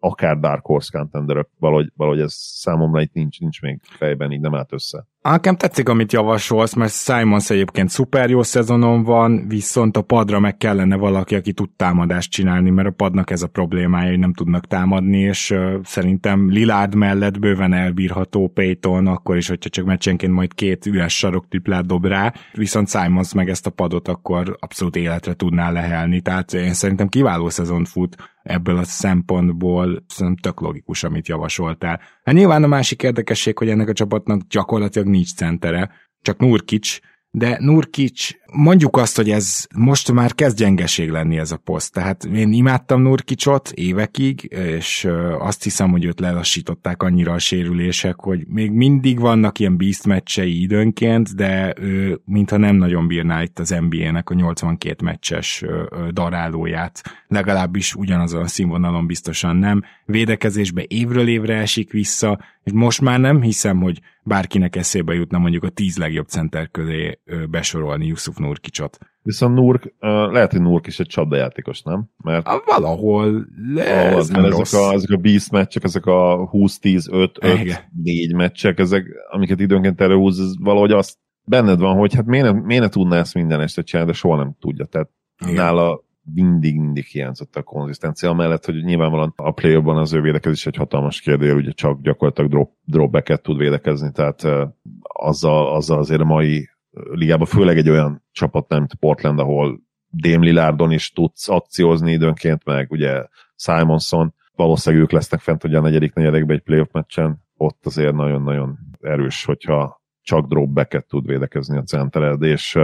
akár Dark Horse contenderök, valahogy, valahogy ez számomra itt nincs, nincs még fejben, így nem állt össze. Nekem tetszik, amit javasolsz, mert Simons egyébként szuper jó szezonon van, viszont a padra meg kellene valaki, aki tud támadást csinálni, mert a padnak ez a problémája, hogy nem tudnak támadni, és szerintem Lilárd mellett bőven elbírható Payton, akkor is, hogyha csak meccsenként majd két üres sarok triplát dob rá, viszont Simons meg ezt a padot akkor abszolút életre tudná lehelni, tehát én szerintem kiváló szezon fut ebből a szempontból. Szerintem tök logikus, amit javasoltál. Hát nyilván a másik érdekesség, hogy ennek a csapatnak gyakorlatilag nincs centere, csak Nurkic, de Nurkic, mondjuk azt, hogy ez most már kezd gyengeség lenni ez a poszt. Tehát én imádtam Nurkicot évekig, és azt hiszem, hogy őt lelassították annyira a sérülések, hogy még mindig vannak ilyen beast meccsei időnként, de ő mintha nem nagyon bírná itt az NBA-nek a 82 meccses darálóját. Legalábbis ugyanazon a színvonalon biztosan nem. Védekezésbe évről évre esik vissza, és most már nem hiszem, hogy bárkinek eszébe jutna mondjuk a tíz legjobb center közé besorolni Yusuf Nurkicsot. Viszont Nurk, lehet, hogy Nurk is egy csapdajátékos, nem? Mert a, valahol, le, ez nem ezek rossz. A, ezek a beast meccsek, ezek a 20-10-5-5-4 meccsek, ezek, amiket időnként előhúz, ez valahogy azt benned van, hogy hát miért ne, miért ne tudná ezt minden este csinálni, de soha nem tudja. Tehát Igen. nála mindig-mindig hiányzott a konzisztencia, mellett, hogy nyilvánvalóan a play az ő védekezés egy hatalmas kérdés, ugye csak gyakorlatilag drop, dropbacket tud védekezni, tehát azzal, azzal azért a mai ligában, főleg egy olyan csapat, nem mint Portland, ahol Dame Lillardon is tudsz akciózni időnként, meg ugye Simonson, valószínűleg ők lesznek fent ugye a negyedik negyedikben egy playoff meccsen, ott azért nagyon-nagyon erős, hogyha csak dropbacket tud védekezni a centered, és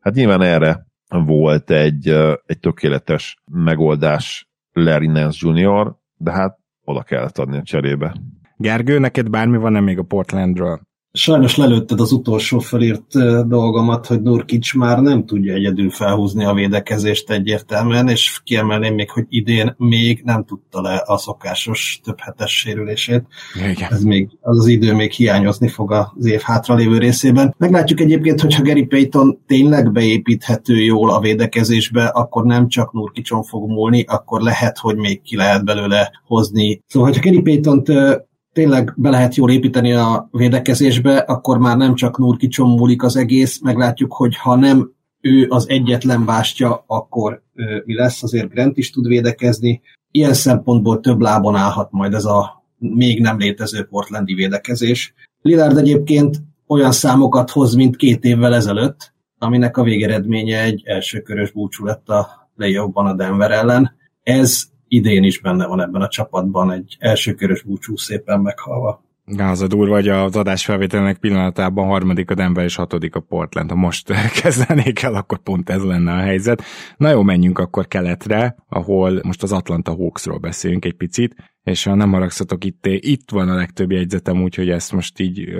hát nyilván erre volt egy, egy tökéletes megoldás Larry Nance Jr., de hát oda kellett adni a cserébe. Gergő, neked bármi van-e még a Portlandről? Sajnos lelőtted az utolsó felírt dolgomat, hogy Nurkic már nem tudja egyedül felhúzni a védekezést egyértelműen, és kiemelném még, hogy idén még nem tudta le a szokásos több hetes sérülését. Igen. Ez még, az, az idő még hiányozni fog az év hátralévő részében. Meglátjuk egyébként, hogyha Gary Payton tényleg beépíthető jól a védekezésbe, akkor nem csak Nurkicson fog múlni, akkor lehet, hogy még ki lehet belőle hozni. Szóval, hogyha Gary Payton tényleg be lehet jól építeni a védekezésbe, akkor már nem csak Nurkicson múlik az egész, meglátjuk, hogy ha nem ő az egyetlen bástya, akkor ő, mi lesz, azért Grant is tud védekezni. Ilyen szempontból több lábon állhat majd ez a még nem létező portlandi védekezés. Lillard egyébként olyan számokat hoz, mint két évvel ezelőtt, aminek a végeredménye egy elsőkörös búcsú lett a playoffban a Denver ellen. Ez idén is benne van ebben a csapatban, egy elsőkörös búcsú szépen meghalva. Az a durva, hogy az adásfelvételnek pillanatában harmadik a Denver és hatodik a Portland. Ha most kezdenék el, akkor pont ez lenne a helyzet. Na jó, menjünk akkor keletre, ahol most az Atlanta Hawksról beszélünk egy picit, és ha nem haragszatok, itt, itt van a legtöbb jegyzetem, úgyhogy ezt most így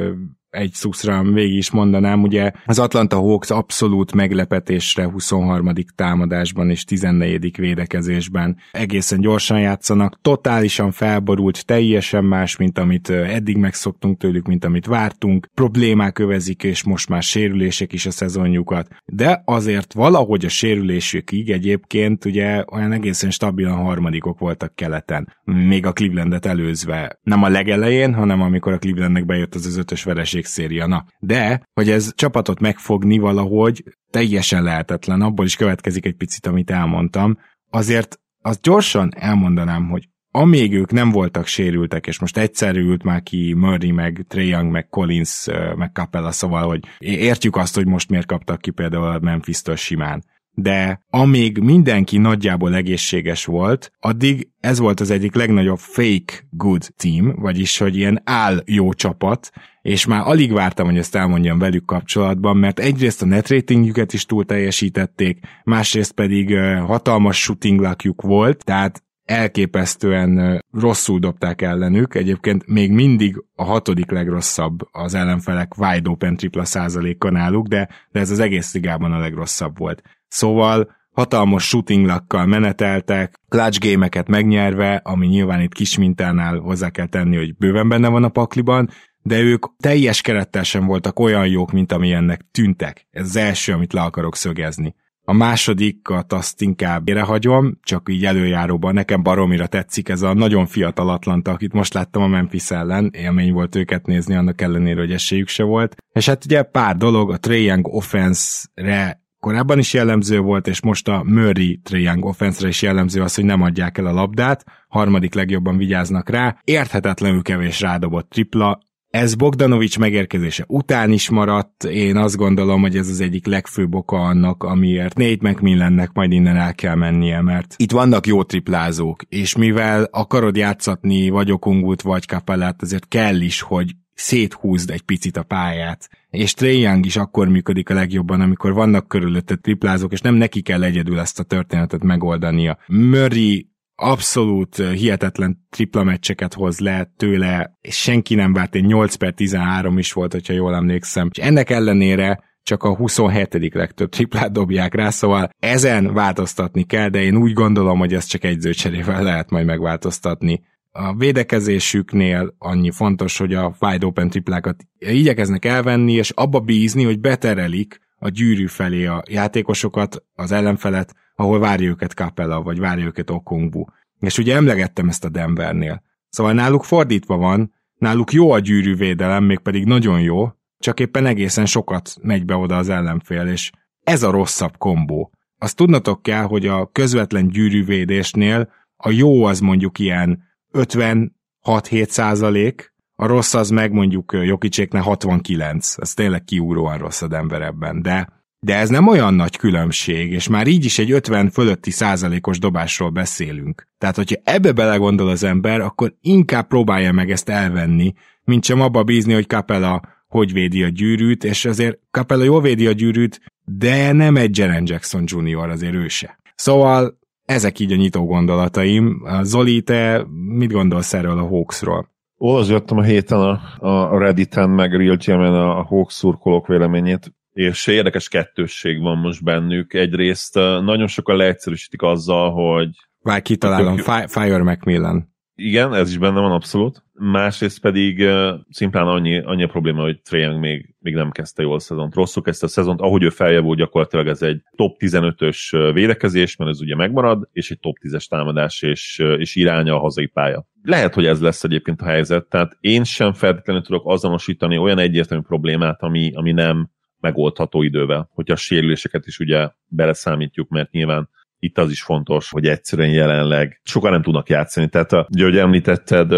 egy szuszra végig is mondanám, ugye az Atlanta Hawks abszolút meglepetésre 23. támadásban és 14. védekezésben egészen gyorsan játszanak, totálisan felborult, teljesen más, mint amit eddig megszoktunk tőlük, mint amit vártunk, problémák övezik, és most már sérülések is a szezonjukat, de azért valahogy a sérülésükig egyébként ugye olyan egészen stabilan harmadikok voltak keleten, még a Clevelandet előzve, nem a legelején, hanem amikor a Clevelandnek bejött az az ötös vereség széria. Na, de, hogy ez csapatot megfogni valahogy teljesen lehetetlen, abból is következik egy picit, amit elmondtam. Azért azt gyorsan elmondanám, hogy amíg ők nem voltak sérültek, és most egyszerű ült már ki Murray, meg Trey Young, meg Collins, meg Capella, szóval, hogy értjük azt, hogy most miért kaptak ki például a Memphis-től simán de amíg mindenki nagyjából egészséges volt, addig ez volt az egyik legnagyobb fake good team, vagyis hogy ilyen áll jó csapat, és már alig vártam, hogy ezt elmondjam velük kapcsolatban, mert egyrészt a net ratingjüket is túl teljesítették, másrészt pedig hatalmas shooting luckjuk volt, tehát elképesztően rosszul dobták ellenük, egyébként még mindig a hatodik legrosszabb az ellenfelek wide open tripla százaléka náluk, de, de ez az egész ligában a legrosszabb volt. Szóval hatalmas shooting lakkal meneteltek, clutch gémeket megnyerve, ami nyilván itt kis mintánál hozzá kell tenni, hogy bőven benne van a pakliban, de ők teljes kerettel sem voltak olyan jók, mint amilyennek tűntek. Ez az első, amit le akarok szögezni. A másodikat azt inkább hagyom, csak így előjáróban nekem baromira tetszik ez a nagyon fiatal Atlanta, akit most láttam a Memphis ellen, élmény volt őket nézni, annak ellenére, hogy esélyük se volt. És hát ugye pár dolog, a Trae Young offense-re korábban is jellemző volt, és most a Murray Triang offense is jellemző az, hogy nem adják el a labdát, harmadik legjobban vigyáznak rá, érthetetlenül kevés rádobott tripla, ez Bogdanovics megérkezése után is maradt, én azt gondolom, hogy ez az egyik legfőbb oka annak, amiért Nate McMillannek majd innen el kell mennie, mert itt vannak jó triplázók, és mivel akarod játszatni vagy Okungut, vagy Kapellát, azért kell is, hogy széthúzd egy picit a pályát. És Trae Young is akkor működik a legjobban, amikor vannak körülötte triplázók, és nem neki kell egyedül ezt a történetet megoldania. Murray abszolút hihetetlen tripla meccseket hoz le tőle, senki nem várt, egy 8 per 13 is volt, hogyha jól emlékszem. És ennek ellenére csak a 27. legtöbb triplát dobják rá, szóval ezen változtatni kell, de én úgy gondolom, hogy ezt csak egyzőcserével lehet majd megváltoztatni. A védekezésüknél annyi fontos, hogy a wide open triplákat igyekeznek elvenni, és abba bízni, hogy beterelik a gyűrű felé a játékosokat, az ellenfelet, ahol várja őket Capella, vagy várja őket Okongbu. És ugye emlegettem ezt a Denvernél. Szóval náluk fordítva van, náluk jó a gyűrűvédelem, mégpedig nagyon jó, csak éppen egészen sokat megy be oda az ellenfél, és ez a rosszabb kombó. Azt tudnatok kell, hogy a közvetlen gyűrűvédésnél a jó az mondjuk ilyen 56-7 százalék, a rossz az meg mondjuk Jokicséknek 69, ez tényleg kiúróan rossz a Denver ebben, de de ez nem olyan nagy különbség, és már így is egy 50 fölötti százalékos dobásról beszélünk. Tehát, hogyha ebbe belegondol az ember, akkor inkább próbálja meg ezt elvenni, mint sem abba bízni, hogy Capella hogy védi a gyűrűt, és azért Capella jól védi a gyűrűt, de nem egy Jaren Jackson Jr. azért őse. Szóval ezek így a nyitó gondolataim. Zoli, te mit gondolsz erről a Hawksról? Olvasgattam a héten a, a Redditen, meg Real GM-en a Hawks szurkolók véleményét, és érdekes kettősség van most bennük. Egyrészt nagyon sokan leegyszerűsítik azzal, hogy... Várj, kitalálom, Fire Macmillan. Igen, ez is benne van abszolút. Másrészt pedig uh, szimplán annyi, annyi a probléma, hogy Trae még, még nem kezdte jól a szezont. Rosszul kezdte a szezont, ahogy ő feljavult, gyakorlatilag ez egy top 15-ös védekezés, mert ez ugye megmarad, és egy top 10-es támadás és, és iránya a hazai pálya. Lehet, hogy ez lesz egyébként a helyzet, tehát én sem feltétlenül tudok azonosítani olyan egyértelmű problémát, ami, ami nem megoldható idővel, hogyha a sérüléseket is ugye beleszámítjuk, mert nyilván itt az is fontos, hogy egyszerűen jelenleg sokan nem tudnak játszani. Tehát, ugye, ahogy említetted,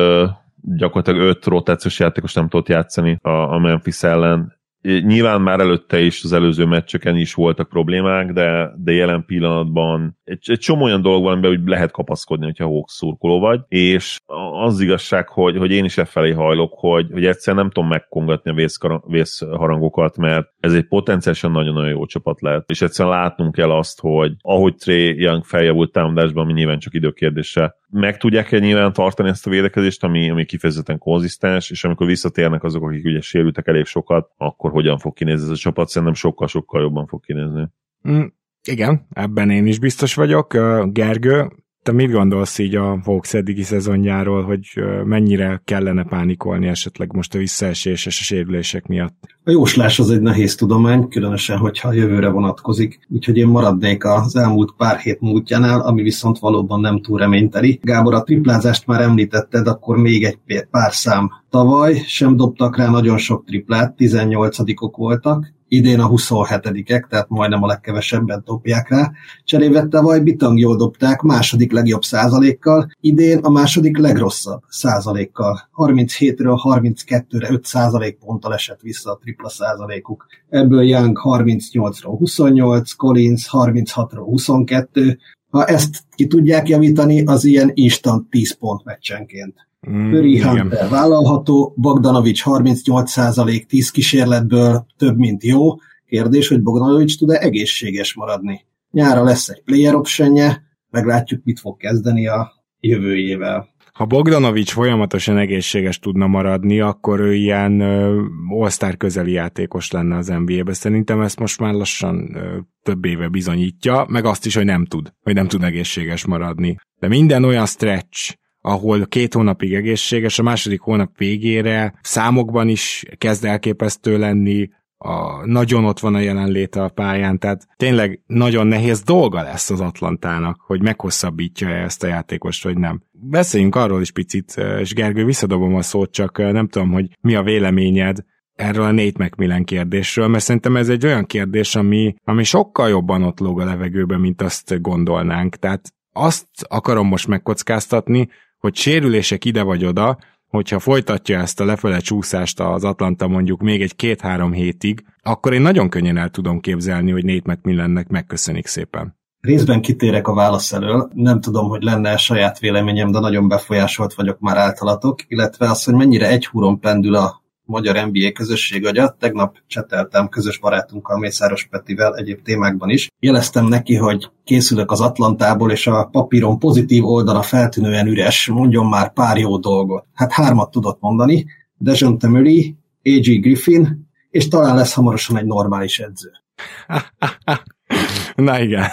gyakorlatilag öt rotációs játékos nem tudott játszani a, a Memphis ellen. Nyilván már előtte is az előző meccseken is voltak problémák, de, de jelen pillanatban egy, egy csomó olyan dolog van, amiben lehet kapaszkodni, hogyha Hawks szurkoló vagy, és az igazság, hogy, hogy én is e felé hajlok, hogy, hogy egyszerűen nem tudom megkongatni a vészharangokat, mert ez egy potenciálisan nagyon-nagyon jó csapat lehet, és egyszerűen látnunk kell azt, hogy ahogy Trey Young feljavult támadásban, ami nyilván csak időkérdése, meg tudják-e nyilván tartani ezt a védekezést, ami, ami kifejezetten konzisztens, és amikor visszatérnek azok, akik ugye sérültek elég sokat, akkor hogyan fog kinézni ez a csapat? Szerintem sokkal-sokkal jobban fog kinézni. Mm, igen, ebben én is biztos vagyok. Gergő, te mit gondolsz így a Hawks eddigi szezonjáról, hogy mennyire kellene pánikolni esetleg most a visszaesés és a sérülések miatt? A jóslás az egy nehéz tudomány, különösen, hogyha a jövőre vonatkozik, úgyhogy én maradnék az elmúlt pár hét múltjánál, ami viszont valóban nem túl reményteli. Gábor, a triplázást már említetted, akkor még egy pár szám. Tavaly sem dobtak rá nagyon sok triplát, 18-ok voltak, idén a 27-ek, tehát majdnem a legkevesebben dobják rá. Cserébe tavaly bitang jól dobták, második legjobb százalékkal, idén a második legrosszabb százalékkal. 37-ről 32-re 5 százalék ponttal esett vissza a tripla százalékuk. Ebből Young 38-ról 28, Collins 36-ról 22, ha ezt ki tudják javítani, az ilyen instant 10 pont meccsenként. Mm, Hunter vállalható, Bogdanovics 38% 10 kísérletből több, mint jó. Kérdés, hogy Bogdanovics tud-e egészséges maradni. Nyára lesz egy player optionje, meglátjuk, mit fog kezdeni a jövőjével. Ha Bogdanovics folyamatosan egészséges tudna maradni, akkor ő ilyen all közeli játékos lenne az NBA-be. Szerintem ezt most már lassan több éve bizonyítja, meg azt is, hogy nem tud, hogy nem tud egészséges maradni. De minden olyan stretch, ahol két hónapig egészséges, a második hónap végére számokban is kezd elképesztő lenni, a, nagyon ott van a jelenléte a pályán, tehát tényleg nagyon nehéz dolga lesz az Atlantának, hogy meghosszabbítja -e ezt a játékost, vagy nem. Beszéljünk arról is picit, és Gergő, visszadobom a szót, csak nem tudom, hogy mi a véleményed erről a Nate McMillan kérdésről, mert szerintem ez egy olyan kérdés, ami, ami sokkal jobban ott lóg a levegőben, mint azt gondolnánk. Tehát azt akarom most megkockáztatni, hogy sérülések ide vagy oda, hogyha folytatja ezt a lefele csúszást az Atlanta mondjuk még egy két-három hétig, akkor én nagyon könnyen el tudom képzelni, hogy Nate McMillannek megköszönik szépen. Részben kitérek a válasz elől, nem tudom, hogy lenne saját véleményem, de nagyon befolyásolt vagyok már általatok, illetve az, hogy mennyire egy húron pendül a magyar NBA közösség agya. Tegnap cseteltem közös barátunkkal, Mészáros Petivel egyéb témákban is. Jeleztem neki, hogy készülök az Atlantából, és a papíron pozitív oldala feltűnően üres, mondjon már pár jó dolgot. Hát hármat tudott mondani, Dejon Temeli, A.G. Griffin, és talán lesz hamarosan egy normális edző. Na igen.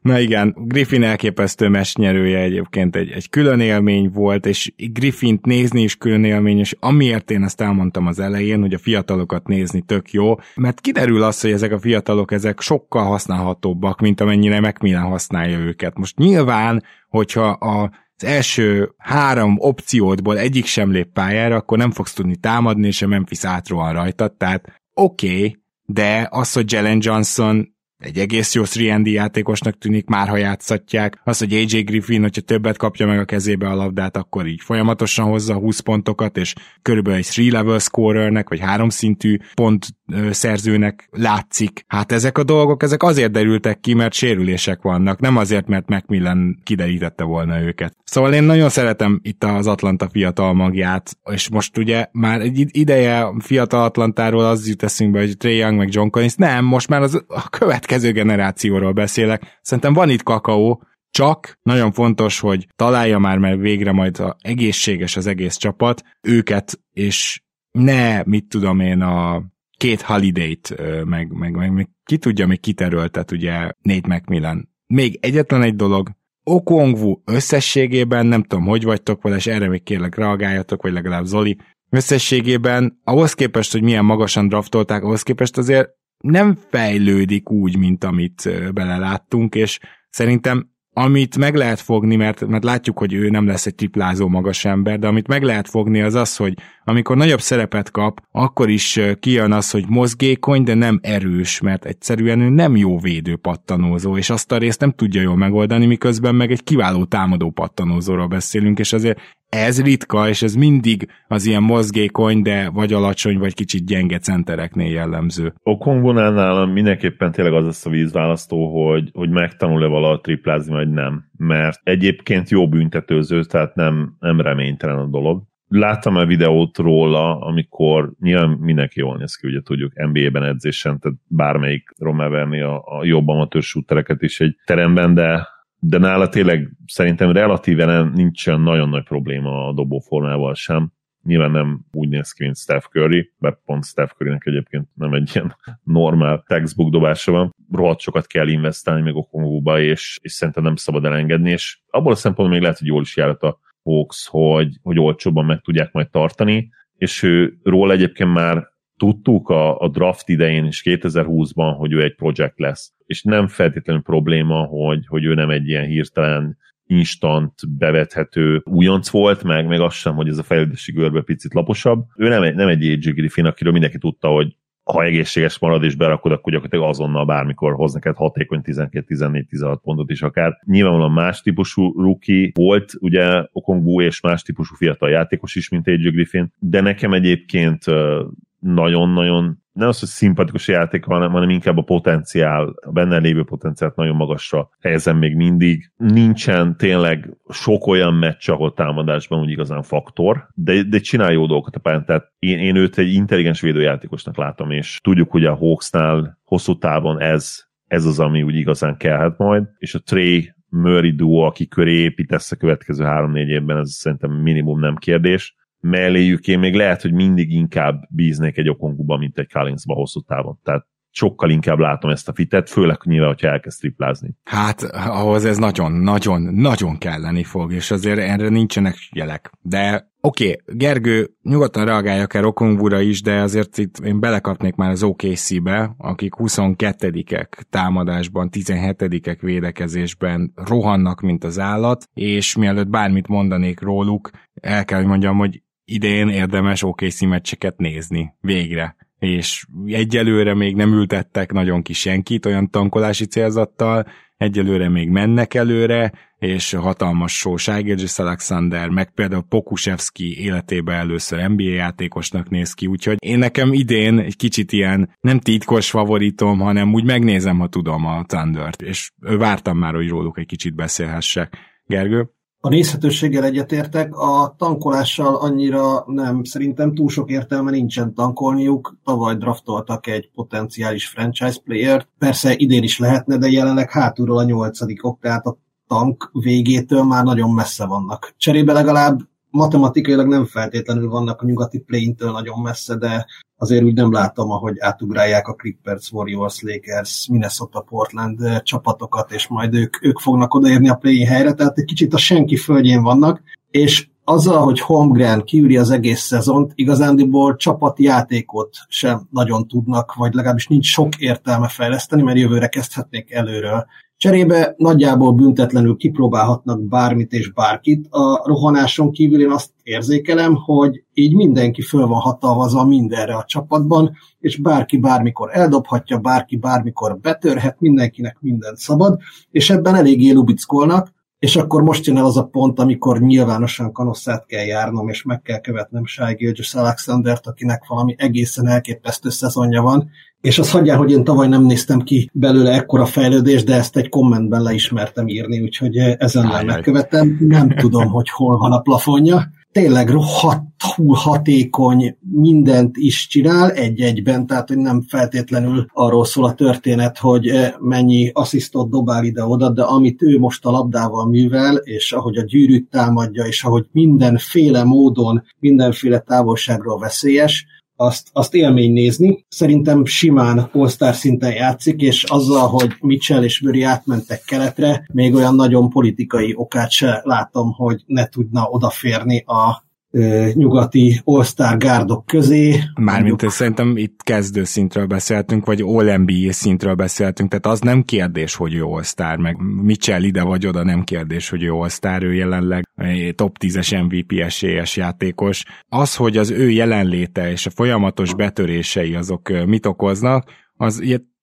Na igen, Griffin elképesztő mesnyerője egyébként egy, egy külön élmény volt, és Griffint nézni is külön élmény, és amiért én ezt elmondtam az elején, hogy a fiatalokat nézni tök jó, mert kiderül az, hogy ezek a fiatalok ezek sokkal használhatóbbak, mint amennyire Macmillan használja őket. Most nyilván, hogyha a az első három opciódból egyik sem lép pályára, akkor nem fogsz tudni támadni, és a Memphis átrohan rajta, tehát oké, okay, de az, hogy Jalen Johnson egy egész jó 3 játékosnak tűnik, már ha játszatják. Az, hogy AJ Griffin, hogyha többet kapja meg a kezébe a labdát, akkor így folyamatosan hozza 20 pontokat, és körülbelül egy 3-level scorernek, vagy háromszintű pont szerzőnek látszik. Hát ezek a dolgok, ezek azért derültek ki, mert sérülések vannak, nem azért, mert Macmillan kiderítette volna őket. Szóval én nagyon szeretem itt az Atlanta fiatal magját, és most ugye már egy ideje fiatal Atlantáról az jut eszünkbe, hogy Trey Young meg John Collins, nem, most már az a következő generációról beszélek. Szerintem van itt kakaó, Csak nagyon fontos, hogy találja már meg végre majd a egészséges az egész csapat, őket, és ne, mit tudom én, a két holiday-t, meg, meg, meg, meg ki tudja, még kiteröltet ugye Nate McMillan. Még egyetlen egy dolog, Okongwu összességében, nem tudom, hogy vagytok vele, és erre még kérlek reagáljatok, vagy legalább Zoli, összességében ahhoz képest, hogy milyen magasan draftolták, ahhoz képest azért nem fejlődik úgy, mint amit beleláttunk, és szerintem amit meg lehet fogni, mert, mert látjuk, hogy ő nem lesz egy triplázó magas ember, de amit meg lehet fogni az az, hogy amikor nagyobb szerepet kap, akkor is kijön az, hogy mozgékony, de nem erős, mert egyszerűen ő nem jó védő pattanózó, és azt a részt nem tudja jól megoldani, miközben meg egy kiváló támadó pattanózóról beszélünk, és azért ez ritka, és ez mindig az ilyen mozgékony, de vagy alacsony, vagy kicsit gyenge centereknél jellemző. Okongvonál nálam mindenképpen tényleg az lesz a vízválasztó, hogy, hogy megtanul-e vala triplázni, vagy nem. Mert egyébként jó büntetőző, tehát nem, nem reménytelen a dolog. Láttam a videót róla, amikor nyilván mindenki jól néz ki, ugye tudjuk, NBA-ben edzésen, tehát bármelyik Romel verni a, a jobb amatőr is egy teremben, de de nála tényleg szerintem relatíven nem, nincsen nagyon nagy probléma a dobóformával sem. Nyilván nem úgy néz ki, mint Steph Curry, mert pont Steph Currynek egyébként nem egy ilyen normál textbook dobása van. Rohadt sokat kell investálni még Okongóba, és, és szerintem nem szabad elengedni, és abból a szempontból még lehet, hogy jól is járat a Hawks, hogy, hogy olcsóbban meg tudják majd tartani, és ő róla egyébként már tudtuk a, a draft idején is 2020-ban, hogy ő egy projekt lesz. És nem feltétlenül probléma, hogy, hogy ő nem egy ilyen hirtelen instant bevethető újonc volt, meg, meg az sem, hogy ez a fejlődési görbe picit laposabb. Ő nem egy, nem egy AJ Griffin, akiről mindenki tudta, hogy ha egészséges marad és berakod, akkor gyakorlatilag azonnal bármikor hoz neked hatékony 12-14-16 pontot is akár. Nyilvánvalóan más típusú rookie volt, ugye Okongbu és más típusú fiatal játékos is, mint AJ Griffin, de nekem egyébként nagyon-nagyon nem az, hogy szimpatikus játék, hanem, hanem inkább a potenciál, a benne lévő potenciált nagyon magasra helyezem még mindig. Nincsen tényleg sok olyan meccs, ahol támadásban úgy igazán faktor, de, de csinál jó dolgokat a pályán. Tehát én, én őt egy intelligens védőjátékosnak látom, és tudjuk, hogy a Hawksnál hosszú távon ez, ez az, ami úgy igazán kellhet majd, és a Trey Murray duo, aki köré építesz a következő három-négy évben, ez szerintem minimum nem kérdés melléjük én még lehet, hogy mindig inkább bíznék egy okonguba, mint egy Collinsba hosszú távon. Tehát sokkal inkább látom ezt a fitet, főleg nyilván, hogyha elkezd triplázni. Hát ahhoz ez nagyon, nagyon, nagyon kelleni fog, és azért erre nincsenek jelek. De oké, okay, Gergő, nyugodtan reagálja akár Okongvura is, de azért itt én belekapnék már az OKC-be, akik 22-ek támadásban, 17-ek védekezésben rohannak, mint az állat, és mielőtt bármit mondanék róluk, el kell, hogy mondjam, hogy idén érdemes OKC meccseket nézni, végre. És egyelőre még nem ültettek nagyon kis senkit olyan tankolási célzattal, egyelőre még mennek előre, és hatalmas só Ságérgis Alexander, meg például Pokusevski életében először NBA játékosnak néz ki, úgyhogy én nekem idén egy kicsit ilyen nem titkos favoritom, hanem úgy megnézem, ha tudom a Thundert, és vártam már, hogy róluk egy kicsit beszélhessek. Gergő? A nézhetőséggel egyetértek, a tankolással annyira nem, szerintem túl sok értelme nincsen tankolniuk. Tavaly draftoltak egy potenciális franchise playert, persze idén is lehetne, de jelenleg hátulról a nyolcadikok, tehát a tank végétől már nagyon messze vannak. Cserébe legalább matematikailag nem feltétlenül vannak a nyugati play-től nagyon messze, de azért úgy nem látom, ahogy átugrálják a Clippers, Warriors, Lakers, Minnesota, Portland csapatokat, és majd ők, ők fognak odaérni a play helyre, tehát egy kicsit a senki földjén vannak, és azzal, hogy Holmgren kiüri az egész szezont, igazándiból csapati játékot sem nagyon tudnak, vagy legalábbis nincs sok értelme fejleszteni, mert jövőre kezdhetnék előről. Cserébe nagyjából büntetlenül kipróbálhatnak bármit és bárkit. A rohanáson kívül én azt érzékelem, hogy így mindenki föl van hatalmazva mindenre a csapatban, és bárki bármikor eldobhatja, bárki bármikor betörhet, mindenkinek mindent szabad, és ebben eléggé lubickolnak, és akkor most jön el az a pont, amikor nyilvánosan kanosszát kell járnom, és meg kell követnem Shai Gilgis Alexandert, akinek valami egészen elképesztő szezonja van, és azt hagyjál, hogy én tavaly nem néztem ki belőle ekkora fejlődés, de ezt egy kommentben leismertem írni, úgyhogy ezen nem megkövetem. Nem tudom, hogy hol van a plafonja. tényleg rohadtul hatékony, mindent is csinál egy-egyben, tehát hogy nem feltétlenül arról szól a történet, hogy eh, mennyi asszisztot dobál ide-oda, de amit ő most a labdával művel, és ahogy a gyűrűt támadja, és ahogy mindenféle módon, mindenféle távolságról veszélyes, azt, azt élmény nézni. Szerintem simán all szinten játszik, és azzal, hogy Mitchell és Murray átmentek keletre, még olyan nagyon politikai okát se látom, hogy ne tudna odaférni a nyugati all-star gárdok közé. Mármint szerintem itt kezdő szintről beszéltünk, vagy All-NBA szintről beszéltünk, tehát az nem kérdés, hogy ő all meg Mitchell ide vagy oda nem kérdés, hogy ő all ő jelenleg top 10-es MVP esélyes játékos. Az, hogy az ő jelenléte és a folyamatos betörései azok mit okoznak, az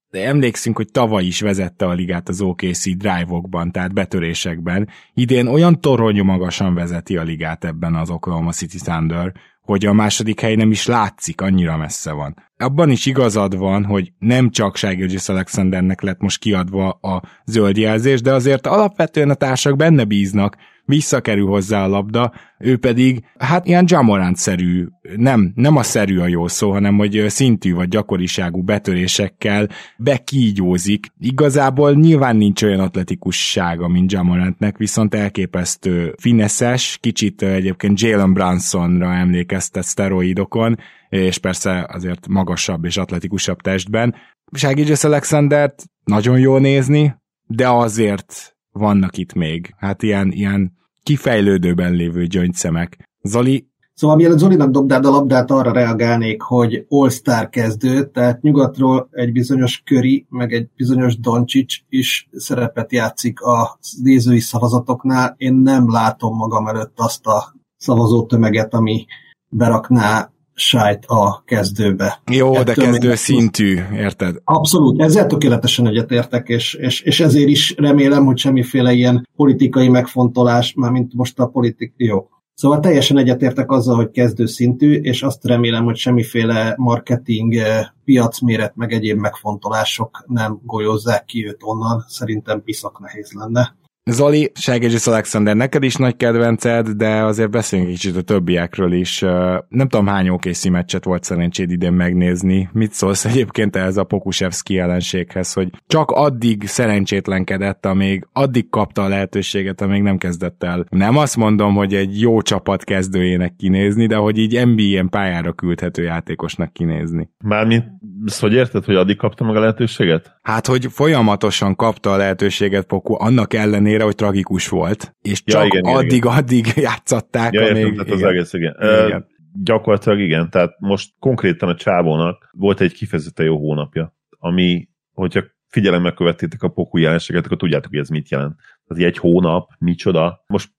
de emlékszünk, hogy tavaly is vezette a ligát az OKC drive-okban, tehát betörésekben. Idén olyan toronyú magasan vezeti a ligát ebben az Oklahoma City Thunder, hogy a második hely nem is látszik, annyira messze van. Abban is igazad van, hogy nem csak Ságilgis Alexandernek lett most kiadva a zöld jelzés, de azért alapvetően a társak benne bíznak, visszakerül hozzá a labda, ő pedig hát ilyen Jamorant-szerű, nem, nem a szerű a jó szó, hanem hogy szintű vagy gyakoriságú betörésekkel bekígyózik. Igazából nyilván nincs olyan atletikussága, mint Jamorantnek, viszont elképesztő fineszes, kicsit egyébként Jalen Brunsonra emlékeztet szteroidokon, és persze azért magasabb és atletikusabb testben. Ságígyes Alexandert nagyon jól nézni, de azért vannak itt még. Hát ilyen, ilyen kifejlődőben lévő gyöngyszemek. Zoli, Szóval mielőtt Zolinak dobdád a labdát, arra reagálnék, hogy All-Star kezdő, tehát nyugatról egy bizonyos Köri, meg egy bizonyos Doncsics is szerepet játszik a nézői szavazatoknál. Én nem látom magam előtt azt a szavazó tömeget, ami berakná sájt a kezdőbe. Jó, Ettől de kezdő szintű, érted? Abszolút, ezzel tökéletesen egyetértek, és, és, és ezért is remélem, hogy semmiféle ilyen politikai megfontolás, már mint most a politik, jó. Szóval teljesen egyetértek azzal, hogy kezdő szintű, és azt remélem, hogy semmiféle marketing, eh, piacméret, meg egyéb megfontolások nem golyozzák ki őt onnan. Szerintem piszak nehéz lenne. Zoli, Ságegyes Alexander, neked is nagy kedvenced, de azért beszéljünk kicsit a többiekről is. Nem tudom, hány OKC meccset volt szerencséd idén megnézni. Mit szólsz egyébként ehhez a Pokusevski jelenséghez, hogy csak addig szerencsétlenkedett, amíg addig kapta a lehetőséget, amíg nem kezdett el. Nem azt mondom, hogy egy jó csapat kezdőjének kinézni, de hogy így NBA-en pályára küldhető játékosnak kinézni. Mármint, hogy érted, hogy addig kapta meg a lehetőséget? Hát, hogy folyamatosan kapta a lehetőséget Poku, annak ellenére, hogy tragikus volt, és ja, csak igen, addig, igen. addig játszották, ja, amíg... Értem, az egész, igen. igen. Uh, gyakorlatilag igen, tehát most konkrétan a Csábónak volt egy kifejezetten jó hónapja, ami, hogyha figyelemmel követtétek a Poku jelenséget, akkor tudjátok, hogy ez mit jelent. Tehát egy hónap, micsoda. Most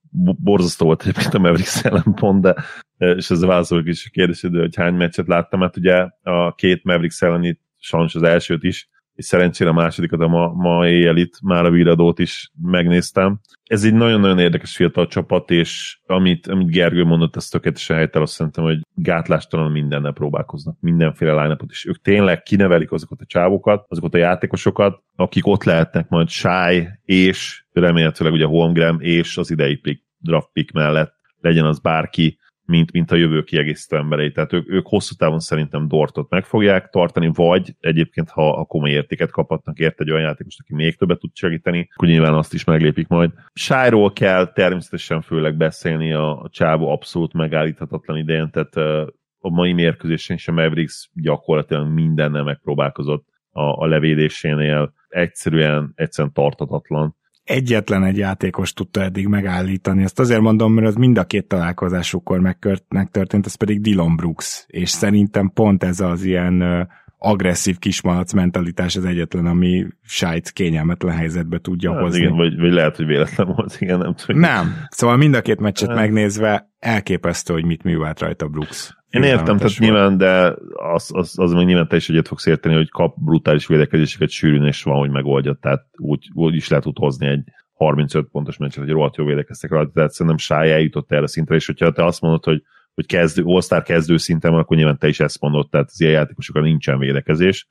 borzasztó volt egyébként a Mavericks ellen pont, de és ez válaszolok is a kérdésedre, hogy hány meccset láttam, hát ugye a két Mavericks elleni sajnos az elsőt is és szerencsére a másodikat a ma, ma éjjel itt már a viradót is megnéztem. Ez egy nagyon-nagyon érdekes fiatal csapat, és amit, amit Gergő mondott, ez tökéletesen helytel, azt szerintem, hogy gátlástalan mindennel próbálkoznak, mindenféle line és ők tényleg kinevelik azokat a csávokat, azokat a játékosokat, akik ott lehetnek majd Shy és remélhetőleg ugye Holmgren és az idei pick, draft pick mellett legyen az bárki, mint, mint a jövő kiegészítő emberei. Tehát ők, ők hosszú távon szerintem Dortot meg fogják tartani, vagy egyébként, ha a komoly értéket kaphatnak ért egy olyan játékos, aki még többet tud segíteni, akkor nyilván azt is meglépik majd. Sájról kell természetesen főleg beszélni, a, a csávó abszolút megállíthatatlan idején, tehát a mai mérkőzésen sem Mavericks gyakorlatilag mindennel megpróbálkozott a, a levédésénél. Egyszerűen, egyszerűen tartatatlan egyetlen egy játékos tudta eddig megállítani. Ezt azért mondom, mert az mind a két találkozásukkor megtörtént, ez pedig Dylan Brooks, és szerintem pont ez az ilyen agresszív kismalac mentalitás az egyetlen, ami sajt kényelmetlen helyzetbe tudja hát, hozni. Igen, vagy, vagy lehet, hogy véletlen volt, igen, nem tudom. Nem, szóval mind a két meccset hát. megnézve elképesztő, hogy mit művelt rajta Brooks. Én értem, tehát nyilván, de az, az, az meg nyilván te is egyet fogsz érteni, hogy kap brutális védekezéseket sűrűn, és van, hogy megoldja, tehát úgy, úgy is lehet tud hozni egy 35 pontos meccset, hogy rohadt jó védekeztek rajta, tehát szerintem Sáj eljutott erre szintre, és hogyha te azt mondod, hogy, hogy kezdő, all kezdő szinten van, akkor nyilván te is ezt mondod, tehát az ilyen játékosokra nincsen védekezés.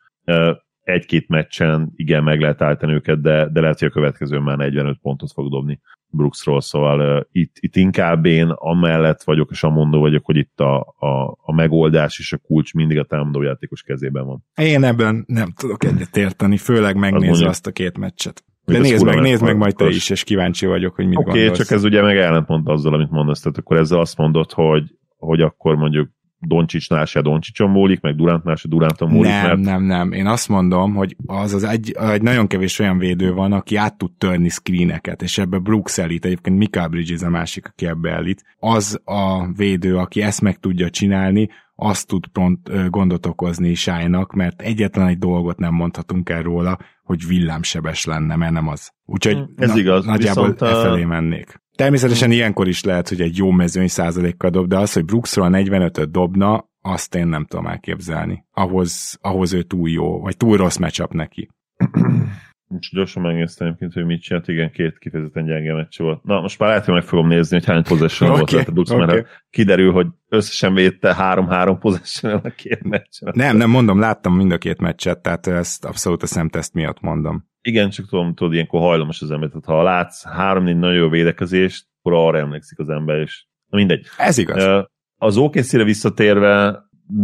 egy-két meccsen igen, meg lehet állítani őket, de, de lehet, hogy a következő már 45 pontot fog dobni Brooksról, szóval uh, itt, itt inkább én amellett vagyok, és amondó vagyok, hogy itt a, a, a megoldás és a kulcs mindig a támadó játékos kezében van. Én ebben nem tudok egyet érteni, főleg megnézve azt a két meccset. De nézd meg, nézd meg majd te is, és kíváncsi vagyok, hogy mit okay, gondolsz. Oké, csak ez ugye meg ellentmond azzal, amit mondasz, tehát akkor ezzel azt mondod, hogy, hogy akkor mondjuk Doncsicsnál se Doncsicson múlik, meg Durantnál se Duranton múlik. Nem, mert... nem, nem. Én azt mondom, hogy az az egy, egy nagyon kevés olyan védő van, aki át tud törni screeneket, és ebbe Brooks elit, egyébként Mikael Bridges a másik, aki ebbe elit. Az a védő, aki ezt meg tudja csinálni, azt tud pont gondot okozni Sájnak, mert egyetlen egy dolgot nem mondhatunk el róla, hogy villámsebes lenne, mert nem az. Úgyhogy Ez na- igaz, nagyjából viszont, e felé mennék. Természetesen ilyenkor is lehet, hogy egy jó mezőny százalékkal dob, de az, hogy Brooksról 45-öt dobna, azt én nem tudom elképzelni. Ahhoz, ahhoz ő túl jó, vagy túl rossz matchup neki. Most gyorsan megnéztem egyébként, hogy mit csinált, igen, két kifejezetten gyenge meccs volt. Na, most már lehet, hogy meg fogom nézni, hogy hány possession okay, volt a Brooks, okay. mert kiderül, hogy összesen védte három-három possession a két meccsen. Nem, nem mondom, láttam mind a két meccset, tehát ezt abszolút a szemteszt miatt mondom. Igen, csak tudom, tudod, ilyenkor hajlamos az ember, tehát ha látsz három-négy nagyon jó védekezést, akkor arra emlékszik az ember, és na mindegy. Ez igaz. Az OKC-re visszatérve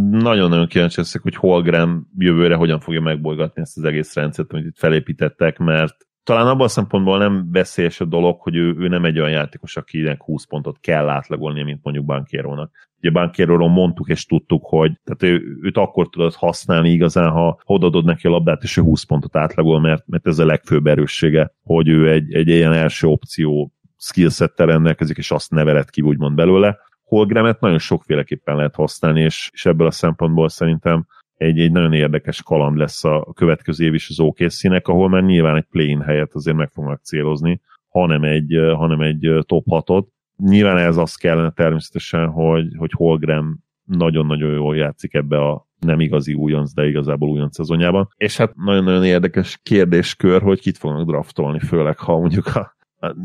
nagyon-nagyon kíváncsi leszek, hogy Holgram jövőre hogyan fogja megbolygatni ezt az egész rendszert, amit itt felépítettek, mert talán abban a szempontból nem veszélyes a dolog, hogy ő, ő nem egy olyan játékos, akinek 20 pontot kell átlagolni, mint mondjuk Bankérónak. Ugye Bankéróról mondtuk és tudtuk, hogy tehát ő, őt akkor tudod használni igazán, ha odadod neki a labdát, és ő 20 pontot átlagol, mert, mert ez a legfőbb erőssége, hogy ő egy, egy ilyen első opció skillsettel rendelkezik, és azt neveled ki úgymond belőle. Holgramet nagyon sokféleképpen lehet használni, és, és ebből a szempontból szerintem egy, egy nagyon érdekes kaland lesz a következő év is az okc ahol már nyilván egy play-in helyet azért meg fognak célozni, hanem egy, hanem egy top 6-ot. Nyilván ez az kellene természetesen, hogy, hogy Holgram nagyon-nagyon jól játszik ebbe a nem igazi újonc, de igazából újonc szezonjában. És hát nagyon-nagyon érdekes kérdéskör, hogy kit fognak draftolni, főleg ha mondjuk a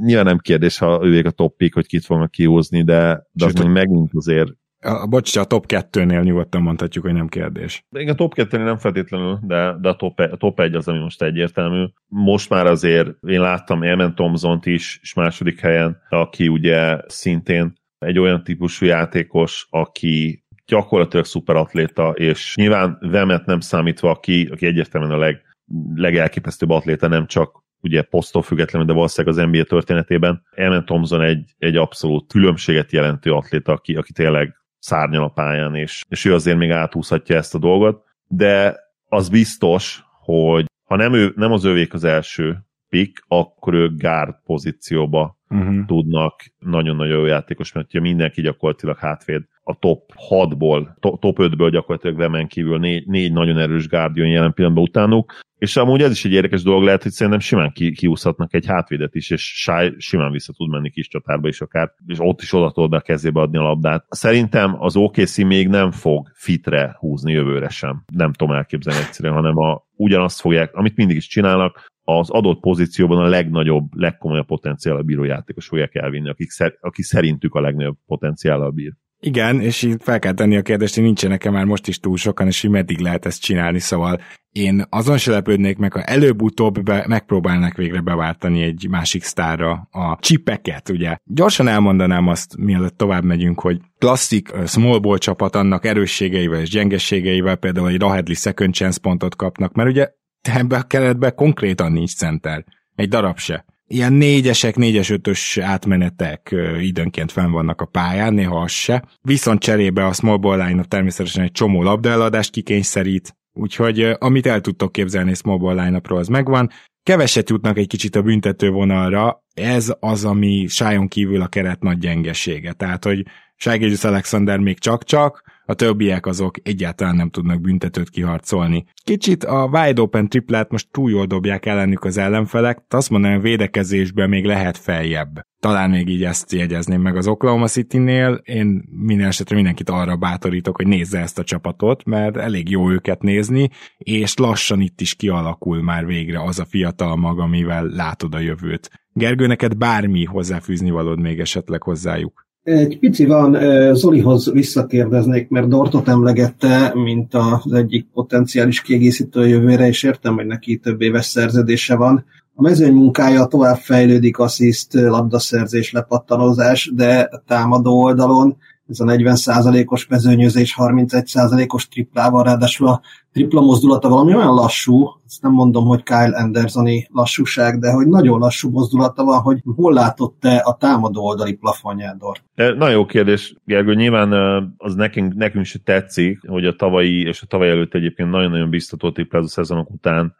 Nyilván nem kérdés, ha ők a top pick, hogy kit fognak kihúzni, de, de azt mondjuk megint azért a, bocs, a top 2-nél nyugodtan mondhatjuk, hogy nem kérdés. Igen, a top 2 nem feltétlenül, de, de a, top, a top 1 az, ami most egyértelmű. Most már azért én láttam Elmen Thompson-t is, és második helyen, aki ugye szintén egy olyan típusú játékos, aki gyakorlatilag szuperatléta, és nyilván Vemet nem számítva, aki, aki egyértelműen a leg, legelképesztőbb atléta, nem csak ugye posztól függetlenül, de valószínűleg az NBA történetében. Elmen Thompson egy, egy abszolút különbséget jelentő atléta, aki, aki tényleg szárnyal a pályán, és, és ő azért még áthúzhatja ezt a dolgot, de az biztos, hogy ha nem, ő, nem az övék az első pick, akkor ők guard pozícióba uh-huh. tudnak nagyon-nagyon jó játékos, mert ugye mindenki gyakorlatilag hátvéd a top 6-ból, top 5-ből gyakorlatilag Vemen kívül négy, négy nagyon erős jön jelen pillanatban utánuk, és amúgy ez is egy érdekes dolog lehet, hogy szerintem simán ki, kiúszhatnak egy hátvédet is, és Sáj simán vissza tud menni kis csatárba is akár, és ott is oda tudod a kezébe adni a labdát. Szerintem az OKC még nem fog fitre húzni jövőre sem. Nem tudom elképzelni egyszerűen, hanem a, ugyanazt fogják, amit mindig is csinálnak, az adott pozícióban a legnagyobb, legkomolyabb potenciál bíró játékos fogják elvinni, akik, szer, aki szerintük a legnagyobb a bír. Igen, és így fel kell tenni a kérdést, hogy nincsenek-e már most is túl sokan, és hogy meddig lehet ezt csinálni, szóval én azon se lepődnék meg, ha előbb-utóbb be, megpróbálnak végre beváltani egy másik sztárra a csipeket, ugye. Gyorsan elmondanám azt, mielőtt tovább megyünk, hogy klasszik small ball csapat annak erősségeivel és gyengességeivel például egy Rahedli second chance pontot kapnak, mert ugye ebbe a keretbe konkrétan nincs center. Egy darab se ilyen négyesek, négyes, ötös átmenetek időnként fenn vannak a pályán, néha az se. Viszont cserébe a small ball line természetesen egy csomó labdaeladást kikényszerít, úgyhogy amit el tudtok képzelni small ball line az megvan. Keveset jutnak egy kicsit a büntető vonalra, ez az, ami sájon kívül a keret nagy gyengesége. Tehát, hogy Ságégyus Alexander még csak-csak, a többiek azok egyáltalán nem tudnak büntetőt kiharcolni. Kicsit a wide open triplet most túl jól dobják ellenük az ellenfelek, azt mondanám, a védekezésben még lehet feljebb. Talán még így ezt jegyezném meg az Oklahoma City-nél. Én minden esetre mindenkit arra bátorítok, hogy nézze ezt a csapatot, mert elég jó őket nézni, és lassan itt is kialakul már végre az a fiatal mag, amivel látod a jövőt. Gergő, neked bármi hozzáfűzni valód még esetleg hozzájuk? Egy pici van, Zolihoz visszakérdeznék, mert Dortot emlegette, mint az egyik potenciális kiegészítő jövőre, és értem, hogy neki több éves szerződése van. A mezőny munkája tovább fejlődik, assziszt, labdaszerzés, lepattanozás, de támadó oldalon ez a 40%-os mezőnyözés 31%-os triplával, ráadásul a tripla mozdulata valami olyan lassú, ezt nem mondom, hogy Kyle Andersoni lassúság, de hogy nagyon lassú mozdulata van, hogy hol látott te a támadó oldali plafonjádor? Nagyon jó kérdés, Gergő. Nyilván az nekünk, nekünk is tetszik, hogy a tavalyi és a tavaly előtt egyébként nagyon-nagyon biztató triplázó szezonok után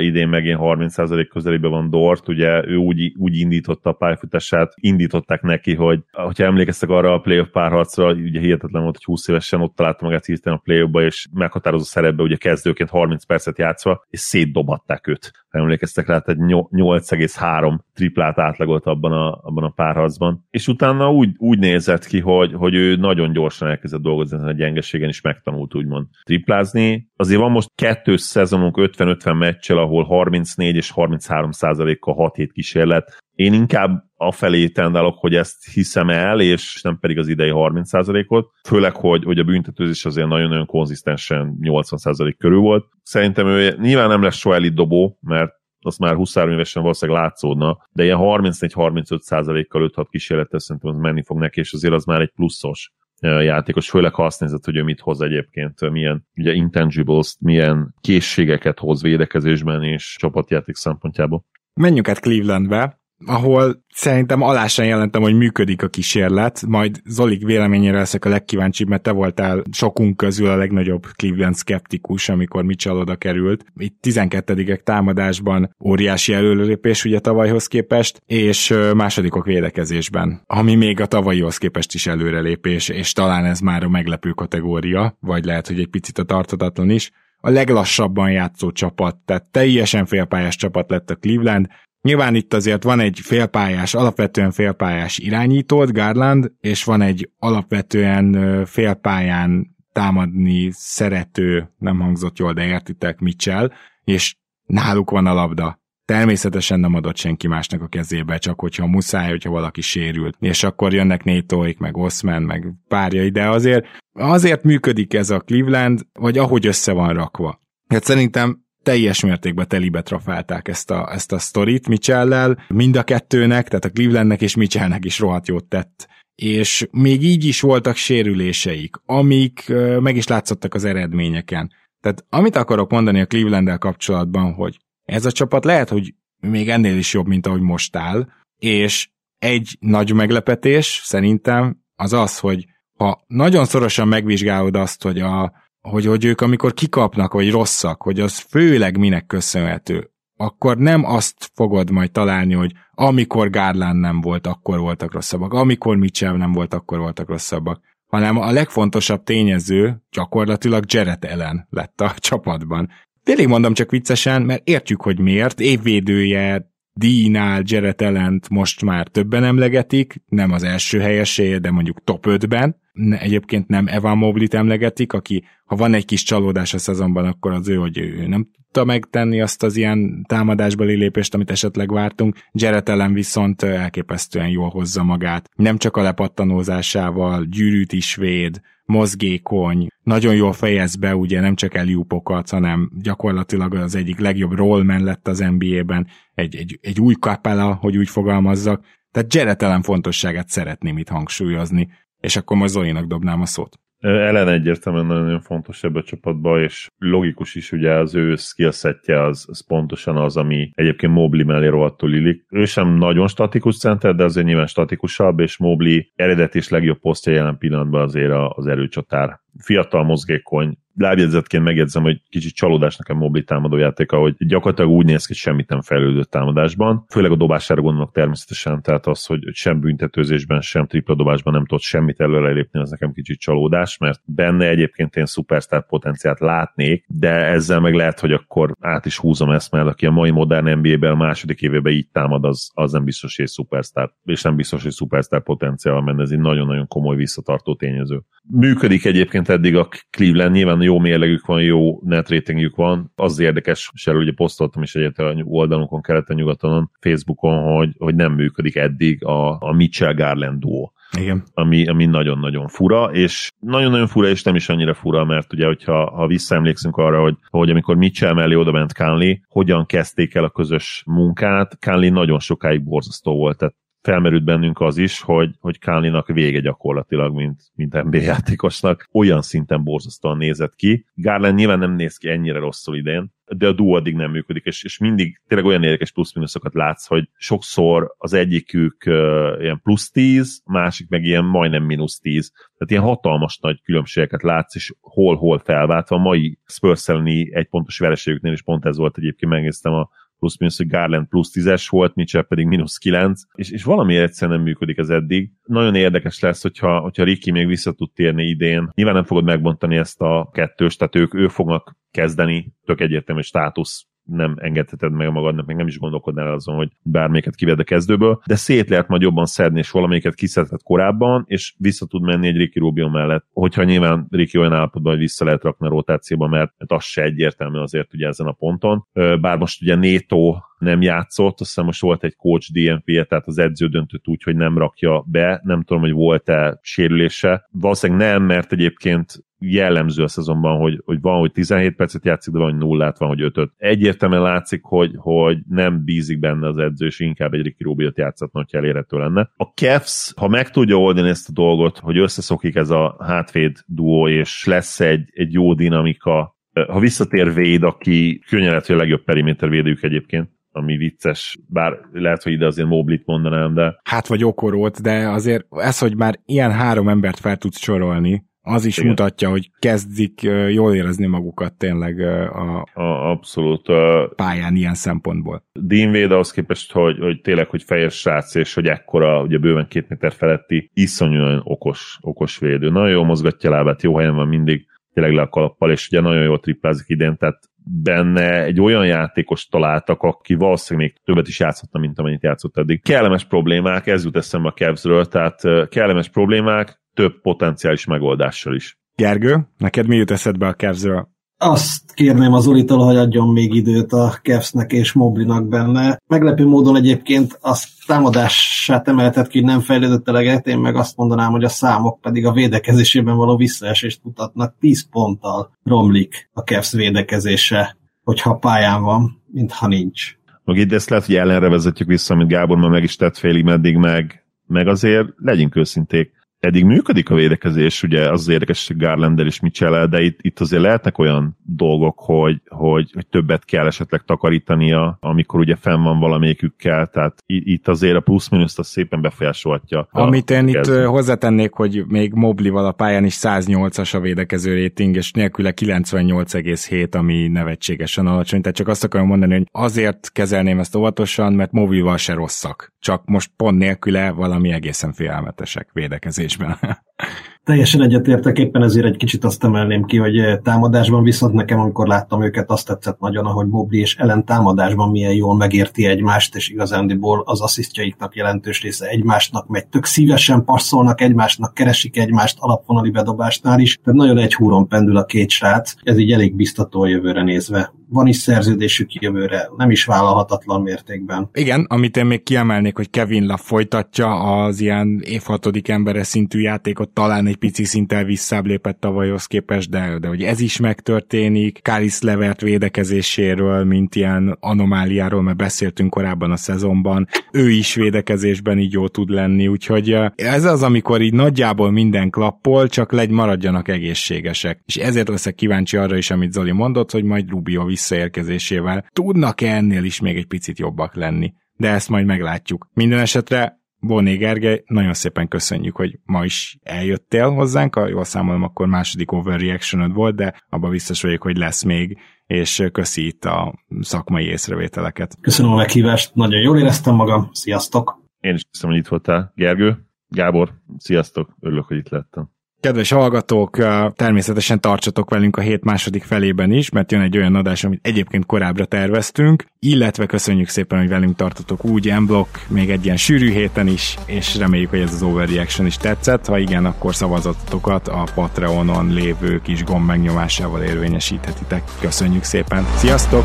idén megint 30% közelébe van Dort, ugye ő úgy, úgy indította a pályafutását, indították neki, hogy ha emlékeztek arra a playoff párharcra, ugye hihetetlen volt, hogy 20 évesen ott találta magát hirtelen a playoffba, és meghatározó szerepbe ugye kezdőként 30 percet játszva, és szétdobatták őt. Ha emlékeztek rá, tehát 8,3 triplát átlagolt abban a, abban a párharcban. És utána úgy, úgy nézett ki, hogy, hogy ő nagyon gyorsan elkezdett dolgozni ezen a gyengeségen, és megtanult úgymond triplázni. Azért van most kettő szezonunk 50-50 meccsel, ahol 34 és 33 százalékkal 6-7 kísérlet. Én inkább afelé tendálok, hogy ezt hiszem el, és nem pedig az idei 30%-ot. Főleg, hogy, hogy a büntetőzés azért nagyon-nagyon konzisztensen 80% körül volt. Szerintem ő nyilván nem lesz soha elit dobó, mert azt már 23 évesen valószínűleg látszódna, de ilyen 34-35 százalékkal 5-6 kísérlettel szerintem az menni fog neki, és azért az már egy pluszos játékos, főleg ha azt nézed, hogy ő mit hoz egyébként, milyen ugye intangibles milyen készségeket hoz védekezésben és csapatjáték szempontjából. Menjünk át Clevelandbe, ahol szerintem alásan jelentem, hogy működik a kísérlet, majd Zolik véleményére leszek a legkíváncsibb, mert te voltál sokunk közül a legnagyobb Cleveland skeptikus, amikor Mitchell oda került. Itt 12 támadásban óriási előrelépés ugye tavalyhoz képest, és másodikok védekezésben, ami még a tavalyihoz képest is előrelépés, és talán ez már a meglepő kategória, vagy lehet, hogy egy picit a tartatatlan is. A leglassabban játszó csapat, tehát teljesen félpályás csapat lett a Cleveland, Nyilván itt azért van egy félpályás, alapvetően félpályás irányítót, Garland, és van egy alapvetően félpályán támadni szerető, nem hangzott jól, de értitek, Mitchell, és náluk van a labda. Természetesen nem adott senki másnak a kezébe, csak hogyha muszáj, hogyha valaki sérült. És akkor jönnek Nétóik, meg Osman, meg párjai, de azért, azért működik ez a Cleveland, vagy ahogy össze van rakva. Hát szerintem teljes mértékben telibe trafálták ezt a, ezt a sztorit Mitchell-lel, mind a kettőnek, tehát a Clevelandnek és Mitchellnek is rohadt jót tett és még így is voltak sérüléseik, amik meg is látszottak az eredményeken. Tehát amit akarok mondani a cleveland kapcsolatban, hogy ez a csapat lehet, hogy még ennél is jobb, mint ahogy most áll, és egy nagy meglepetés szerintem az az, hogy ha nagyon szorosan megvizsgálod azt, hogy a, hogy, hogy ők amikor kikapnak, vagy rosszak, hogy az főleg minek köszönhető, akkor nem azt fogod majd találni, hogy amikor Garland nem volt, akkor voltak rosszabbak, amikor Mitchell nem volt, akkor voltak rosszabbak, hanem a legfontosabb tényező gyakorlatilag Jared Ellen lett a csapatban. Tényleg mondom csak viccesen, mert értjük, hogy miért. Évvédője, Díjnál Jared Ellent most már többen emlegetik, nem az első helyeséje, de mondjuk top 5-ben. Egyébként nem Evan Mobley-t emlegetik, aki ha van egy kis csalódás a szezonban, akkor az ő, hogy ő nem tudta megtenni azt az ilyen támadásbeli lépést, amit esetleg vártunk. Jared Allen viszont elképesztően jól hozza magát. Nem csak a lepattanózásával, gyűrűt is véd, mozgékony, nagyon jól fejez be, ugye nem csak eliupokat, hanem gyakorlatilag az egyik legjobb rollman lett az NBA-ben, egy, egy, egy új kapela, hogy úgy fogalmazzak. Tehát Jared Allen fontosságát szeretném itt hangsúlyozni, és akkor most Zolinak dobnám a szót. Ellen egyértelműen nagyon fontos ebbe a csapatba, és logikus is ugye az ő skillsetje az, az pontosan az, ami egyébként Mobley mellé rohadtul illik. Ő sem nagyon statikus center, de azért nyilván statikusabb, és Mobley eredeti és legjobb posztja jelen pillanatban azért az erőcsatár. Fiatal, mozgékony, lábjegyzetként megjegyzem, hogy kicsit csalódás nekem mobil támadójátéka, hogy gyakorlatilag úgy néz ki, hogy semmit nem fejlődött támadásban. Főleg a dobására gondolok természetesen, tehát az, hogy sem büntetőzésben, sem tripla dobásban nem tudott semmit előrelépni, az nekem kicsit csalódás, mert benne egyébként én szupersztár potenciált látnék, de ezzel meg lehet, hogy akkor át is húzom ezt, mert aki a mai modern NBA-ben a második évében így támad, az, az nem biztos, hogy szupersztár, és nem biztos, hogy szupersztár potenciál, mert ez egy nagyon-nagyon komoly visszatartó tényező. Működik egyébként eddig a Cleveland, nyilván jó mérlegük van, jó net ratingjük van. Az érdekes, és erről ugye posztoltam is egyet a oldalunkon, keleten, nyugaton, Facebookon, hogy, hogy nem működik eddig a, a Mitchell Garland duo Igen. Ami, ami nagyon-nagyon fura, és nagyon-nagyon fura, és nem is annyira fura, mert ugye, hogyha ha visszaemlékszünk arra, hogy, hogy amikor Mitchell mellé oda ment Conley, hogyan kezdték el a közös munkát, Conley nagyon sokáig borzasztó volt, tehát felmerült bennünk az is, hogy, hogy Kálninak vége gyakorlatilag, mint, mint NBA játékosnak. Olyan szinten borzasztóan nézett ki. Garland nyilván nem néz ki ennyire rosszul idén, de a duo addig nem működik, és, és mindig tényleg olyan érdekes plusz-minuszokat látsz, hogy sokszor az egyikük uh, ilyen plusz 10, másik meg ilyen majdnem mínusz 10. Tehát ilyen hatalmas nagy különbségeket látsz, és hol-hol felváltva. A mai Spurs egy pontos vereségüknél is pont ez volt egyébként, megnéztem a plusz minusz, hogy Garland plusz 10-es volt, Mitchell pedig mínusz 9, és, és valami egyszerűen nem működik ez eddig. Nagyon érdekes lesz, hogyha, hogyha Ricky még vissza tud térni idén. Nyilván nem fogod megbontani ezt a kettőst, tehát ők, ők fognak kezdeni, tök egyértelmű státusz nem engedheted meg magadnak, meg nem is gondolkodnál azon, hogy bármelyiket kived a kezdőből, de szét lehet majd jobban szedni, és valamelyiket kiszedhet korábban, és vissza tud menni egy Ricky Rubio mellett. Hogyha nyilván Ricky olyan állapotban, hogy vissza lehet rakni a rotációba, mert, mert az se egyértelmű azért ugye ezen a ponton. Bár most ugye Néto nem játszott, azt hiszem most volt egy coach DNP-je, tehát az edző döntött úgy, hogy nem rakja be, nem tudom, hogy volt-e sérülése. Valószínűleg nem, mert egyébként jellemző a szezonban, hogy, hogy van, hogy 17 percet játszik, de van, hogy nullát, van, hogy ötöt. Egyértelműen látszik, hogy, hogy nem bízik benne az edző, és inkább egy Ricky Rubiot játszatna, hogyha elérhető lenne. A Cavs, ha meg tudja oldani ezt a dolgot, hogy összeszokik ez a hátvéd duó, és lesz egy, egy jó dinamika, ha visszatér Véd, aki könnyen lehet, hogy a legjobb perimétervédők egyébként, ami vicces, bár lehet, hogy ide azért Moblit mondanám, de... Hát vagy okorót, de azért ez, hogy már ilyen három embert fel tudsz sorolni, az is Igen. mutatja, hogy kezdik jól érezni magukat tényleg a, a abszolút pályán ilyen szempontból. Dean Wade ahhoz képest, hogy, hogy tényleg, hogy fejes srác, és hogy ekkora, ugye bőven két méter feletti, iszonyúan okos, okos védő. Nagyon jól mozgatja lábát, jó helyen van mindig, tényleg le a kalappal, és ugye nagyon jól triplázik idén, tehát benne egy olyan játékos találtak, aki valószínűleg még többet is játszhatna, mint amennyit játszott eddig. Kellemes problémák, ez jut eszembe a Cavsről, tehát kellemes problémák, több potenciális megoldással is. Gergő, neked mi jut eszedbe a Cavsről? Azt kérném az Uritól, hogy adjon még időt a Kevsnek és Moblinak benne. Meglepő módon egyébként azt támadását emeltet ki, nem fejlődött eleget, én meg azt mondanám, hogy a számok pedig a védekezésében való visszaesést mutatnak. 10 ponttal romlik a Kevs védekezése, hogyha pályán van, mintha nincs. Meg itt ezt lehet, hogy ellenre vezetjük vissza, amit Gábor már meg is tett félig meddig, meg, meg azért legyünk őszinték eddig működik a védekezés, ugye az, az érdekes, hogy Garlander és Mitchell, de itt, itt azért lehetnek olyan dolgok, hogy, hogy, hogy többet kell esetleg takarítania, amikor ugye fenn van valamelyikükkel, tehát itt azért a plusz-minuszt az szépen befolyásolhatja. Amit én itt hozzátennék, hogy még Moblival a pályán is 108-as a védekező rating, és nélküle 98,7, ami nevetségesen alacsony, tehát csak azt akarom mondani, hogy azért kezelném ezt óvatosan, mert Moblival se rosszak, csak most pont nélküle valami egészen félelmetesek védekezés mérkőzésben. Teljesen egyetértek, éppen ezért egy kicsit azt emelném ki, hogy eh, támadásban viszont nekem, amikor láttam őket, azt tetszett nagyon, ahogy Mobli és Ellen támadásban milyen jól megérti egymást, és igazándiból az asszisztjaiknak jelentős része egymásnak megy. Tök szívesen passzolnak egymásnak, keresik egymást alapvonali bedobásnál is. Tehát nagyon egy húron pendül a két srác, ez így elég biztató a jövőre nézve. Van is szerződésük jövőre, nem is vállalhatatlan mértékben. Igen, amit én még kiemelnék, hogy Kevin Love folytatja az ilyen évhatodik embere szintű játékot, talán egy pici szinten visszább lépett tavalyhoz képest, de, de hogy ez is megtörténik. Karis Levert védekezéséről, mint ilyen anomáliáról, mert beszéltünk korábban a szezonban. Ő is védekezésben így jó tud lenni, úgyhogy ez az, amikor így nagyjából minden klappol, csak legy maradjanak egészségesek. És ezért leszek kíváncsi arra is, amit Zoli mondott, hogy majd Rubio visszaérkezésével tudnak-e ennél is még egy picit jobbak lenni. De ezt majd meglátjuk. Minden esetre Boné Gergely, nagyon szépen köszönjük, hogy ma is eljöttél hozzánk, ha jól számolom, akkor második overreaction volt, de abban biztos vagyok, hogy lesz még, és köszi itt a szakmai észrevételeket. Köszönöm a meghívást, nagyon jól éreztem magam, sziasztok! Én is köszönöm, hogy itt voltál. Gergő, Gábor, sziasztok, örülök, hogy itt lettem. Kedves hallgatók, természetesen tartsatok velünk a hét második felében is, mert jön egy olyan adás, amit egyébként korábbra terveztünk, illetve köszönjük szépen, hogy velünk tartotok úgy M-block, még egy ilyen sűrű héten is, és reméljük, hogy ez az overreaction is tetszett. Ha igen, akkor szavazatotokat a Patreonon lévő kis gomb megnyomásával érvényesíthetitek. Köszönjük szépen, sziasztok!